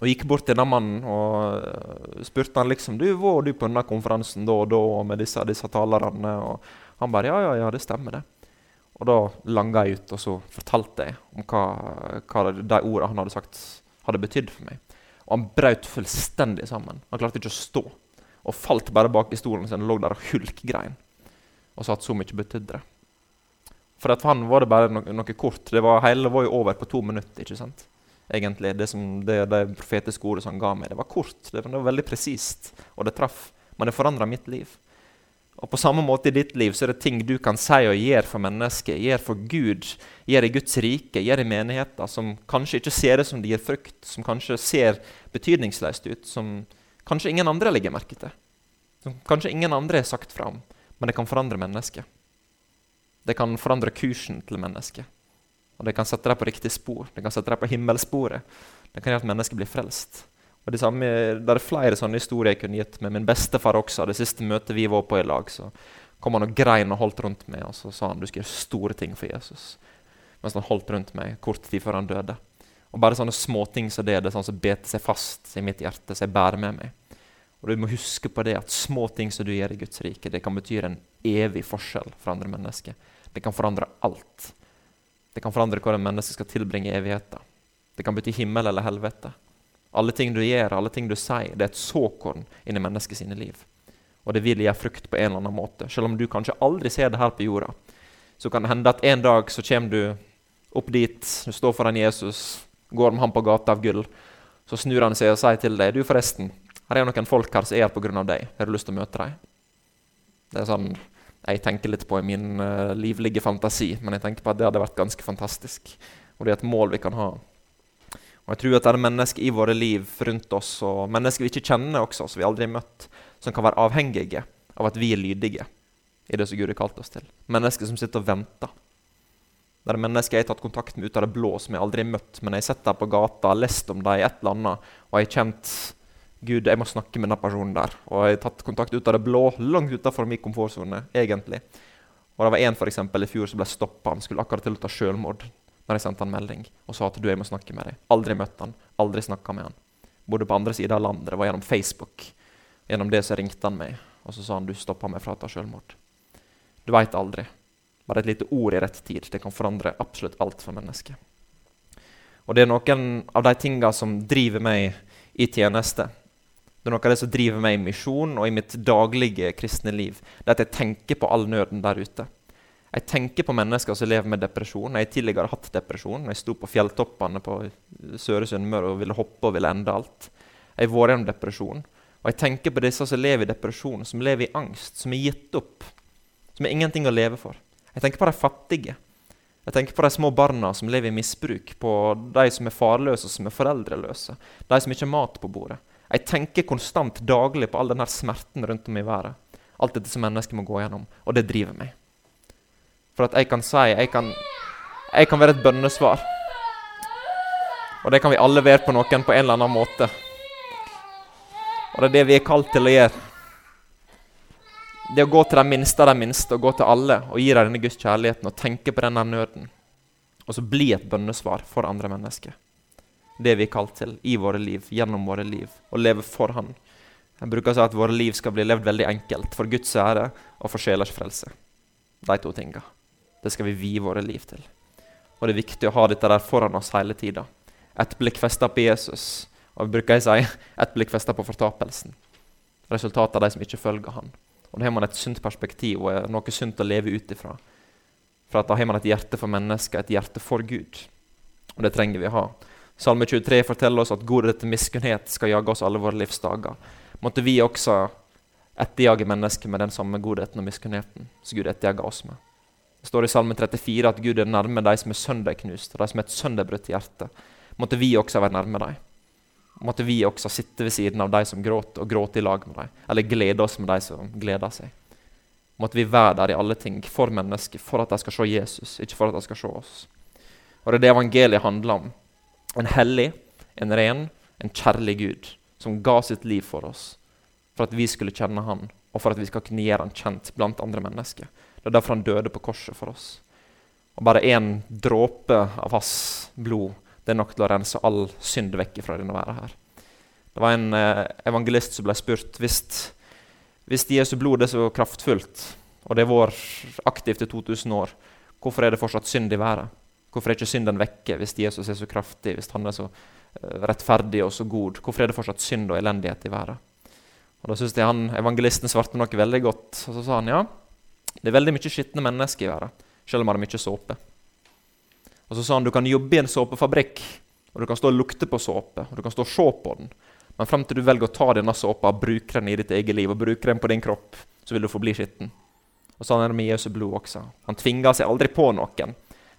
Og gikk bort til den mannen og eh, spurte han liksom du, var du på denne konferansen da og da med disse, disse talerne. Og han bare ja, ja, ja, det stemmer, det. Og da langa jeg ut, og så fortalte jeg om hva, hva de ordene han hadde sagt, hadde betydd for meg. Og han brøt fullstendig sammen. Han klarte ikke å stå. Og falt bare bak i stolen sin og lå der og hulkgrein. Og sa at så mye betydde det. For for han var det bare noe, noe kort. Det var, hele var jo over på to minutter. ikke sant? Egentlig, Det, som, det, det profetiske ordet som han ga meg, det var kort. Det, var veldig presist, og det traff. Men det forandra mitt liv. Og på samme måte i ditt liv så er det ting du kan si og gjøre for mennesket, gjøre for Gud, gjøre i Guds rike, gjøre i menigheter, som kanskje ikke ser det som det gir frukt, som kanskje ser betydningsløst ut, som kanskje ingen andre legger merke til, som kanskje ingen andre har sagt fra men det kan forandre mennesket. Det kan forandre kursen til mennesket. Og det kan sette deg på riktig spor. Det kan sette deg på himmelsporet. Det kan gjøre at mennesket blir frelst. Og det, samme, det er flere sånne historier jeg kunne gitt med min bestefar også. Det siste møtet vi var på i lag, så kom han og grein og holdt rundt meg. Og så sa han du skal gjøre store ting for Jesus. Mens han holdt rundt meg kort tid før han døde. Og Bare sånne småting som det, det er sånn som beter seg fast i mitt hjerte, som jeg bærer med meg. Og Du må huske på det at små ting som du gjør i Guds rike, det kan bety en evig forskjell for andre mennesker. Det kan forandre alt. Det kan forandre hvordan mennesket skal tilbringe evigheten. Det kan bety himmel eller helvete. Alle ting du gjør, alle ting du sier, det er et såkorn inni mennesket sine liv. Og det vil gi frukt på en eller annen måte. Selv om du kanskje aldri ser det her på jorda, så kan det hende at en dag så kommer du opp dit, du står foran Jesus, går med ham på gata av gull. Så snur han seg og sier til deg, du forresten, her er noen folk her som er her pga. deg. Har du lyst til å møte dem? Det er sånn jeg tenker litt på i min uh, livlige fantasi, men jeg tenker på at det hadde vært ganske fantastisk. Og det er et mål vi kan ha Og jeg tror at det er mennesker i våre liv rundt oss, og mennesker vi ikke kjenner også, som vi aldri har møtt, som kan være avhengige av at vi er lydige i det som Gud har kalt oss til. Mennesker som sitter og venter. Det er mennesker jeg har tatt kontakt med ut av det blå, som jeg aldri har møtt, men jeg har sett dem på gata, lest om dem, et eller annet, og jeg har kjent Gud, jeg må snakke med den personen der. Og jeg har tatt kontakt ut av det blå, langt utenfor min komfortsone, egentlig. Og det var en for eksempel, i fjor som ble stoppa. Han skulle akkurat til å ta selvmord når jeg sendte han melding og sa at du, jeg må snakke med deg. Aldri møtt han, aldri snakka med han. Bodde på andre sida av landet. Det var gjennom Facebook. Gjennom det så ringte han meg, og så sa han du stoppa meg fra å ta selvmord. Du veit aldri. Bare et lite ord i rett tid. Det kan forandre absolutt alt for mennesket. Og det er noen av de tinga som driver meg i tjeneste. Det er noe av det som driver meg i misjon og i mitt daglige kristne liv. Det er at jeg tenker på all nøden der ute. Jeg tenker på mennesker som lever med depresjon. Jeg har tidligere hatt depresjon. Jeg sto på fjelltoppene på Søre Sunnmøre og ville hoppe og ville ende alt. Jeg har vært gjennom depresjon. Og jeg tenker på disse som lever i depresjon, som lever i angst, som er gitt opp. Som er ingenting å leve for. Jeg tenker på de fattige. Jeg tenker på de små barna som lever i misbruk, på de som er farløse og som er foreldreløse, de som ikke har mat på bordet. Jeg tenker konstant daglig på all denne smerten rundt om i verden. Alt dette som mennesker må gå gjennom. Og det driver meg. For at jeg kan si Jeg kan, jeg kan være et bønnesvar. Og det kan vi alle være på noen på en eller annen måte. Og det er det vi er kalt til å gjøre. Det å gå til de minste av de minste, og gå til alle og gi dem denne Guds kjærligheten og tenke på denne nøden. Og så bli et bønnesvar for andre mennesker. Det vi er kalt til i våre liv, gjennom våre liv. Å leve for Han. Jeg bruker å si at våre liv skal bli levd veldig enkelt. For Guds ære og for sjelers frelse. De to tinga. Det skal vi vie våre liv til. Og det er viktig å ha dette der foran oss hele tida. Et blikk festa på Jesus, og bruker jeg si et blikk festa på fortapelsen. Resultatet av de som ikke følger han. Og Da har man et sunt perspektiv og noe sunt å leve ut ifra. For Da har man et hjerte for mennesker, et hjerte for Gud. Og det trenger vi å ha. Salme 23 forteller oss at godhet til miskunnhet skal jage oss alle våre livsdager. Måtte vi også etterjage mennesker med den samme godheten og miskunnheten som Gud etterjager oss med. Det står i Salme 34 at Gud er nærme de som er sønderknust, de som er et sønderbrutt hjerte. Måtte vi også være nærme dem. Måtte vi også sitte ved siden av de som gråter, og gråte i lag med dem. Eller glede oss med de som gleder seg. Måtte vi være der i alle ting for mennesker, for at de skal se Jesus, ikke for at de skal se oss. Og Det er det evangeliet handler om. En hellig, en ren, en kjærlig Gud som ga sitt liv for oss, for at vi skulle kjenne Han, og for at vi skal kunne gjøre Han kjent blant andre mennesker. Det er derfor han døde på korset for oss. Og bare én dråpe av hans blod det er nok til å rense all synd vekk fra denne verden her. Det var en eh, evangelist som ble spurt hvis, hvis Jesu blod er så kraftfullt, og det har vært aktivt i 2000 år, hvorfor er det fortsatt synd i verden? Hvorfor er ikke synden vekke hvis Jesus er så kraftig, hvis han er så uh, rettferdig og så god? Hvorfor er det fortsatt synd og elendighet i verden? Og Da syns jeg han, evangelisten svarte noe veldig godt. Og så sa han ja, det er veldig mye skitne mennesker i verden, selv om det er mye såpe. Og så sa han du kan jobbe i en såpefabrikk, og du kan stå og lukte på såpe, og du kan stå og se på den. Men frem til du velger å ta denne såpa og bruke den i ditt eget liv, og bruke den på din kropp, så vil du forbli skitten. Og sånn er det med Jesu blod også. Han tvinger seg aldri på noen.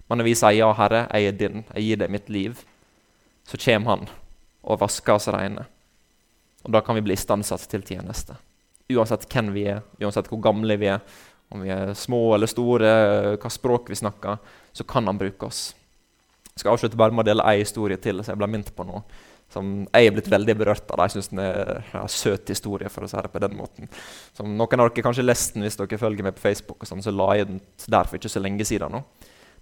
Men når vi sier 'Ja, Herre, jeg er din, jeg gir deg mitt liv', så kommer han og vasker oss reine. Og da kan vi bli istandsatt til tjeneste. Uansett hvem vi er, uansett hvor gamle vi er, om vi er små eller store, hva språk vi snakker, så kan han bruke oss. Jeg skal avslutte bare med å dele ei historie til som jeg ble minnet på nå. Som jeg er blitt veldig berørt av. Jeg syns den er en søt historie. for å si det på den måten. Som Noen av dere kanskje lest den hvis dere følger meg på Facebook. og sånn, så la jeg den der for ikke så lenge siden. nå.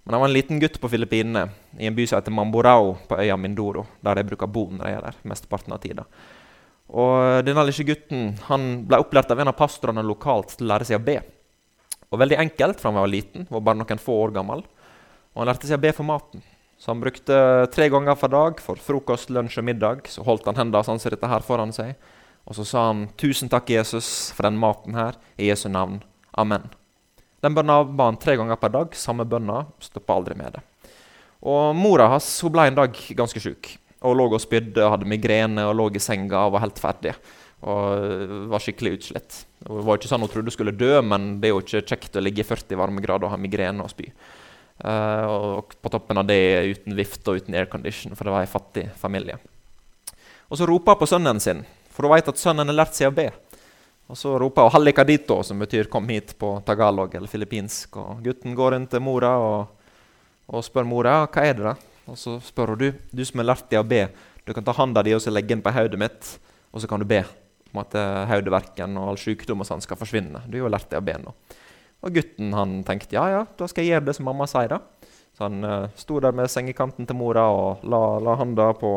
Men han var en liten gutt på Filippinene, i en by som heter Mamborao på øya Mindoro. Der jeg bruker bo når jeg er der mesteparten av tida. Og denne lille gutten han ble opplært av en av pastorene lokalt til å lære seg å be. Og veldig enkelt for han var liten, var bare noen få år gammel. Og han lærte seg å be for maten. Så han brukte tre ganger for dag for frokost, lunsj og middag. Så holdt han hendene sånn som dette her foran seg. Og så sa han 'Tusen takk, Jesus, for den maten her. I Jesu navn. Amen'. Den bønna ba han tre ganger per dag. Samme bønna. Stoppa aldri med det. Og Mora hans hun ble en dag ganske sjuk. Og lå og spydde, hadde migrene og lå i senga og var helt ferdig og var skikkelig utslitt. Det var ikke sånn hun trodde hun skulle dø, men det er jo ikke kjekt å ligge i 40 varmegrader og ha migrene og spy. Uh, og på toppen av det uten vift og uten aircondition, for det var ei fattig familie. Og Så roper hun på sønnen sin, for hun vet at sønnen har lært seg å be. Og Så roper hun 'hallikadito', som betyr 'kom hit' på tagalog eller filippinsk. Og Gutten går inn til mora og, og spør mora hva er det da? Og Så spør hun du, du som har lært deg å be, du kan ta handa di og legge den på hodet mitt, og så kan du be om at hodeverken og all sykdom og sånn skal forsvinne. Du har jo lært deg å be nå. Og gutten han tenkte ja, ja, da skal jeg gjøre det som mamma sier. da. Så han uh, sto der med sengekanten til mora og la, la handa på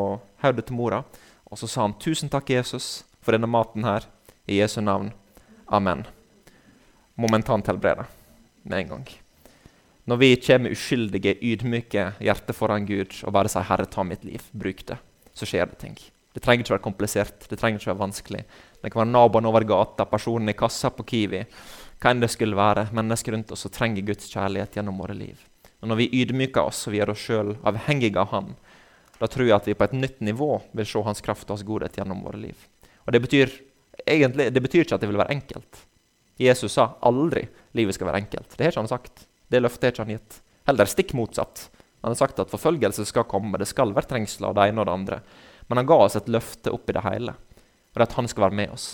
hodet til mora. Og så sa han tusen takk, Jesus, for denne maten her. I Jesu navn. Amen. Momentant helbrede med en gang. Når vi kommer uskyldige, ydmyke hjerter foran Gud og bare sier 'Herre, ta mitt liv', bruk det, så skjer det ting. Det trenger ikke være komplisert, det trenger ikke være vanskelig. Det kan være naboen over gata, personen i kassa på Kiwi hva enn det skulle være, mennesker rundt oss som trenger Guds kjærlighet gjennom våre liv. Og Når vi ydmyker oss og gjør oss sjøl avhengige av Han, da tror jeg at vi på et nytt nivå vil se Hans kraft og Hans godhet gjennom våre liv. Og Det betyr, egentlig, det betyr ikke at det vil være enkelt. Jesus sa aldri livet skal være enkelt. Det har ikke han sagt. Det løftet har ikke han gitt. Heller stikk motsatt. Han har sagt at forfølgelse skal komme, det skal være trengsler, av det ene og det andre. Men han ga oss et løfte oppi det hele, og at han skal være med oss.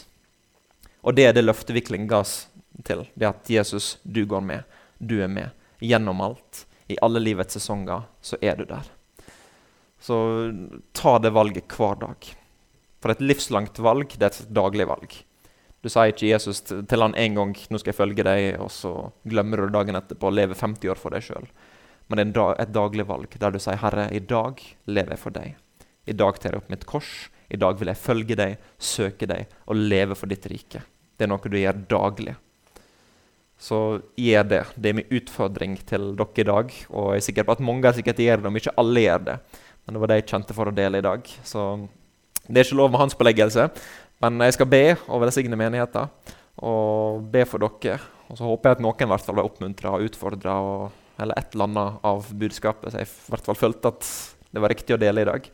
Og det er det løftet vi klinga oss til. Det at Jesus, du går med. Du er med. Gjennom alt. I alle livets sesonger så er du der. Så ta det valget hver dag. For et livslangt valg det er et daglig valg. Du sier ikke Jesus til han en gang 'nå skal jeg følge deg', og så glemmer du dagen etterpå og lever 50 år for deg sjøl. Men det er et daglig valg der du sier 'Herre, i dag lever jeg for deg'. I dag tar jeg opp mitt kors. I dag vil jeg følge deg, søke deg og leve for ditt rike. Det er noe du gjør daglig så gjør det. Det er min utfordring til dere i dag. Og jeg er sikker på at mange sikkert gjør det, om ikke alle gjør det. Men det var det jeg kjente for å dele i dag. Så det er ikke lov med hans påleggelse. Men jeg skal be og velsigne menigheten og be for dere. Og så håper jeg at noen i hvert fall ble oppmuntra og utfordra, eller et eller annet av budskapet. Så jeg i hvert fall følte at det var riktig å dele i dag.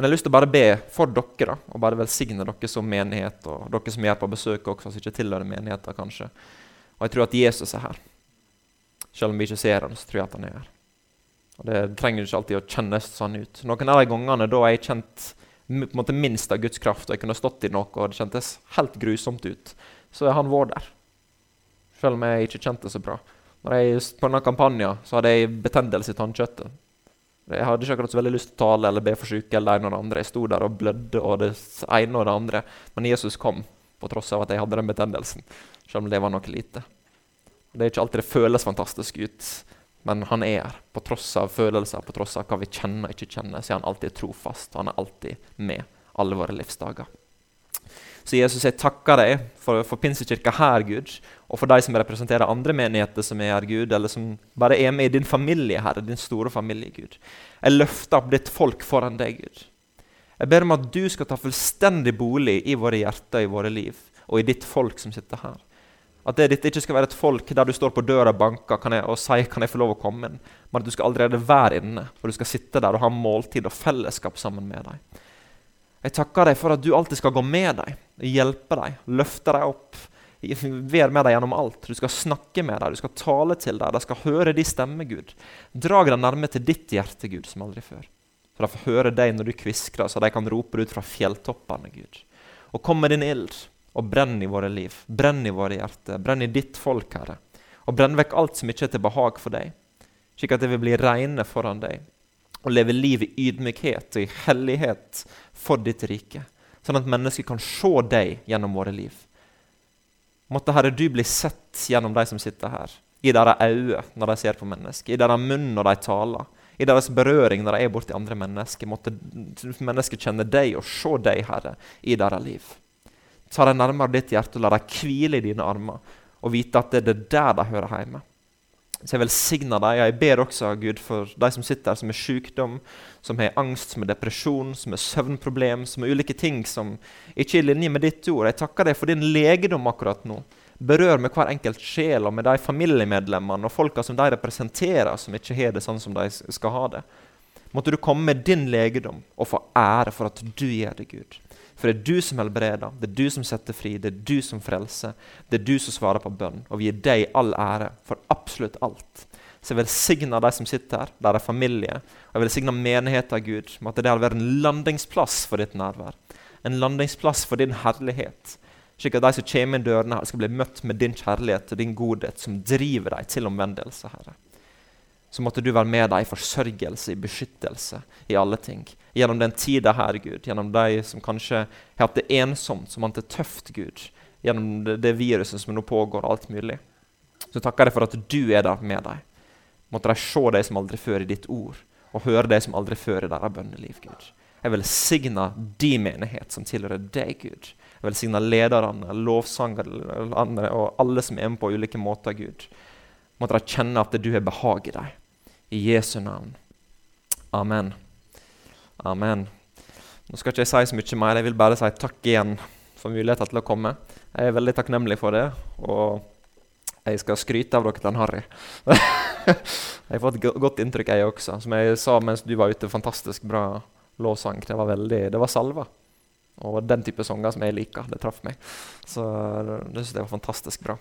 Men jeg har lyst til å bare be for dere da, og bare velsigne dere som menighet, og dere som er på besøk også, som ikke tilhører menigheten, kanskje. Og jeg tror at Jesus er her. Selv om vi ikke ser ham, så tror jeg at han er her. Og Det trenger ikke alltid å kjennes sånn ut. Noen av de gangene da jeg kjent på en måte minst av Guds kraft, og jeg kunne stått i noe og det kjentes helt grusomt ut, så er han vår der. Selv om jeg ikke kjente det så bra. Når jeg På denne kampanjen så hadde jeg betennelse i tannkjøttet. Jeg hadde ikke akkurat så veldig lyst til å tale eller be for syke. eller det ene og det andre. Jeg sto der og blødde og det ene og det andre. Men Jesus kom på tross av at jeg hadde den betennelsen. Selv om det var noe lite. Det er ikke alltid det føles fantastisk ut, men han er her. På tross av følelser, på tross av hva vi kjenner og ikke kjenner, så er han alltid trofast. Han er alltid med alle våre livsdager. Så Jesus, jeg takker deg for, for Pinsekirka her, Gud, og for de som representerer andre menigheter som er her, Gud, eller som bare er med i din familie, Herre, din store familie, Gud. Jeg løfter opp ditt folk foran deg, Gud. Jeg ber om at du skal ta fullstendig bolig i våre hjerter, i våre liv, og i ditt folk som sitter her. At det ditt ikke skal være et folk der du står på døra og banker jeg, og sier 'kan jeg få lov å komme inn', men at du skal allerede være inne, og du skal sitte der og ha måltid og fellesskap sammen med dem. Jeg takker deg for at du alltid skal gå med dem, hjelpe dem, løfte dem opp. Vær med dem gjennom alt. Du skal snakke med dem, du skal tale til dem, de skal høre din stemme, Gud. Drag dem nærme til ditt hjerte, Gud, som aldri før. Så de får høre deg når du kviskrer, så de kan rope det ut fra fjelltoppene, Gud. Og kom med din ild og brenn i våre liv. Brenn i våre hjerter. Brenn i ditt folk, Herre. Og brenn vekk alt som ikke er til behag for deg, slik at det vil bli reine foran deg. Og leve liv i ydmykhet og i hellighet for ditt rike, sånn at mennesker kan se deg gjennom våre liv. Måtte Herre, du bli sett gjennom de som sitter her, i deres øyne når de ser på mennesker, i deres munn når de taler, i deres berøring når de er borti andre mennesker. Måtte mennesker kjenne deg og se deg, Herre, i deres liv. Ta dem nærmere ditt hjerte og la dem hvile i dine armer og vite at det er der de hører hjemme. Så jeg velsigner dem. Jeg ber også Gud for de som sitter her som har sykdom, som har angst, som har depresjon, som har søvnproblem, som har ulike ting som ikke er i linje med ditt ord. Jeg takker deg for din legedom akkurat nå. Berør med hver enkelt sjel og med de familiemedlemmene og folka som de representerer, som ikke har det sånn som de skal ha det. Måtte du komme med din legedom og få ære for at du gjør det, Gud. For det er du som helbreder, det er du som setter fri, det er du som frelser. Det er du som svarer på bønn. Og vi gir deg all ære for absolutt alt. Så jeg velsigner de som sitter her, deres familie. Og jeg velsigner menigheten, Gud, med at det har vært en landingsplass for ditt nærvær. En landingsplass for din herlighet. Slik at de som kommer inn dørene her, skal bli møtt med din kjærlighet og din godhet, som driver dem til omvendelse, Herre. Så måtte du være med dem i forsørgelse, i beskyttelse, i alle ting. Gjennom den tida her, Gud. Gjennom de som kanskje har hatt det ensomt, som hatt det tøft, Gud. Gjennom det, det viruset som nå pågår, alt mulig. Så takker jeg for at du er der med dem. Måtte de se deg som aldri før i ditt ord, og høre deg som aldri før i deres bønneliv, Gud. Jeg velsigner din menighet som tilhører deg, Gud. Jeg velsigner lederne, lovsangerne og alle som er med på ulike måter, Gud. Måtte de kjenne at du har behag i dem. I Jesu navn. Amen. Amen. Nå skal ikke jeg si så mye mer. Jeg vil bare si takk igjen for muligheten til å komme. Jeg er veldig takknemlig for det. Og jeg skal skryte av dere til Harry. (laughs) jeg har fått godt inntrykk, jeg også. Som jeg sa mens du var ute, fantastisk bra låsang. Det var veldig, det var salva. Og den type sanger som jeg liker. Det traff meg. Så det syns jeg var fantastisk bra.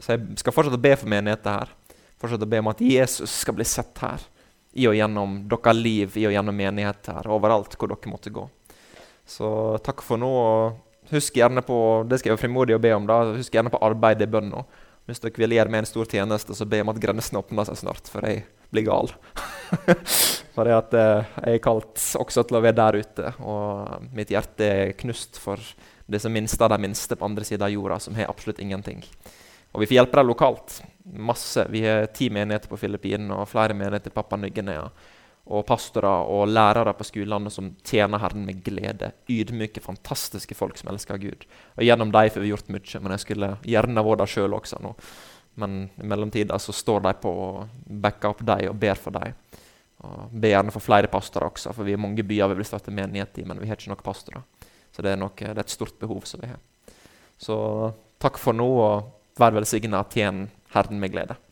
Så jeg skal fortsette å be for menigheten her. Fortsett å be om at Jesus skal bli sett her. I og gjennom deres liv, i og gjennom menighet her, overalt hvor dere måtte gå. Så takk for nå. og Husk gjerne på det skal jeg frimodig å be om da, husk gjerne på arbeid i bønn. Hvis dere vil gjøre meg en stor tjeneste, så be om at grensene åpner seg snart, for jeg blir gal. (laughs) for eh, jeg er kalt også til å være der ute, og mitt hjerte er knust for disse minste av de minste på andre siden av jorda, som har absolutt ingenting. Og vi får hjelpe dem lokalt. Masse. Vi har ti menigheter på Filippinene og flere menigheter i Papua Ny-Guinea. Og pastorer og lærere på skolene som tjener Herren med glede. Ydmyke, fantastiske folk som elsker Gud. Og Gjennom dem får vi gjort mye, men jeg skulle gjerne vært der sjøl også nå. Men i mellomtida så står de på og backer opp dem og ber for dem. Og Ber gjerne for flere pastorer også, for vi har mange byer vi vil starte menighet i, men vi har ikke nok pastorer. Så det er, nok, det er et stort behov som vi har. Så takk for nå. og Vær velsigna, tjen Herren med glede.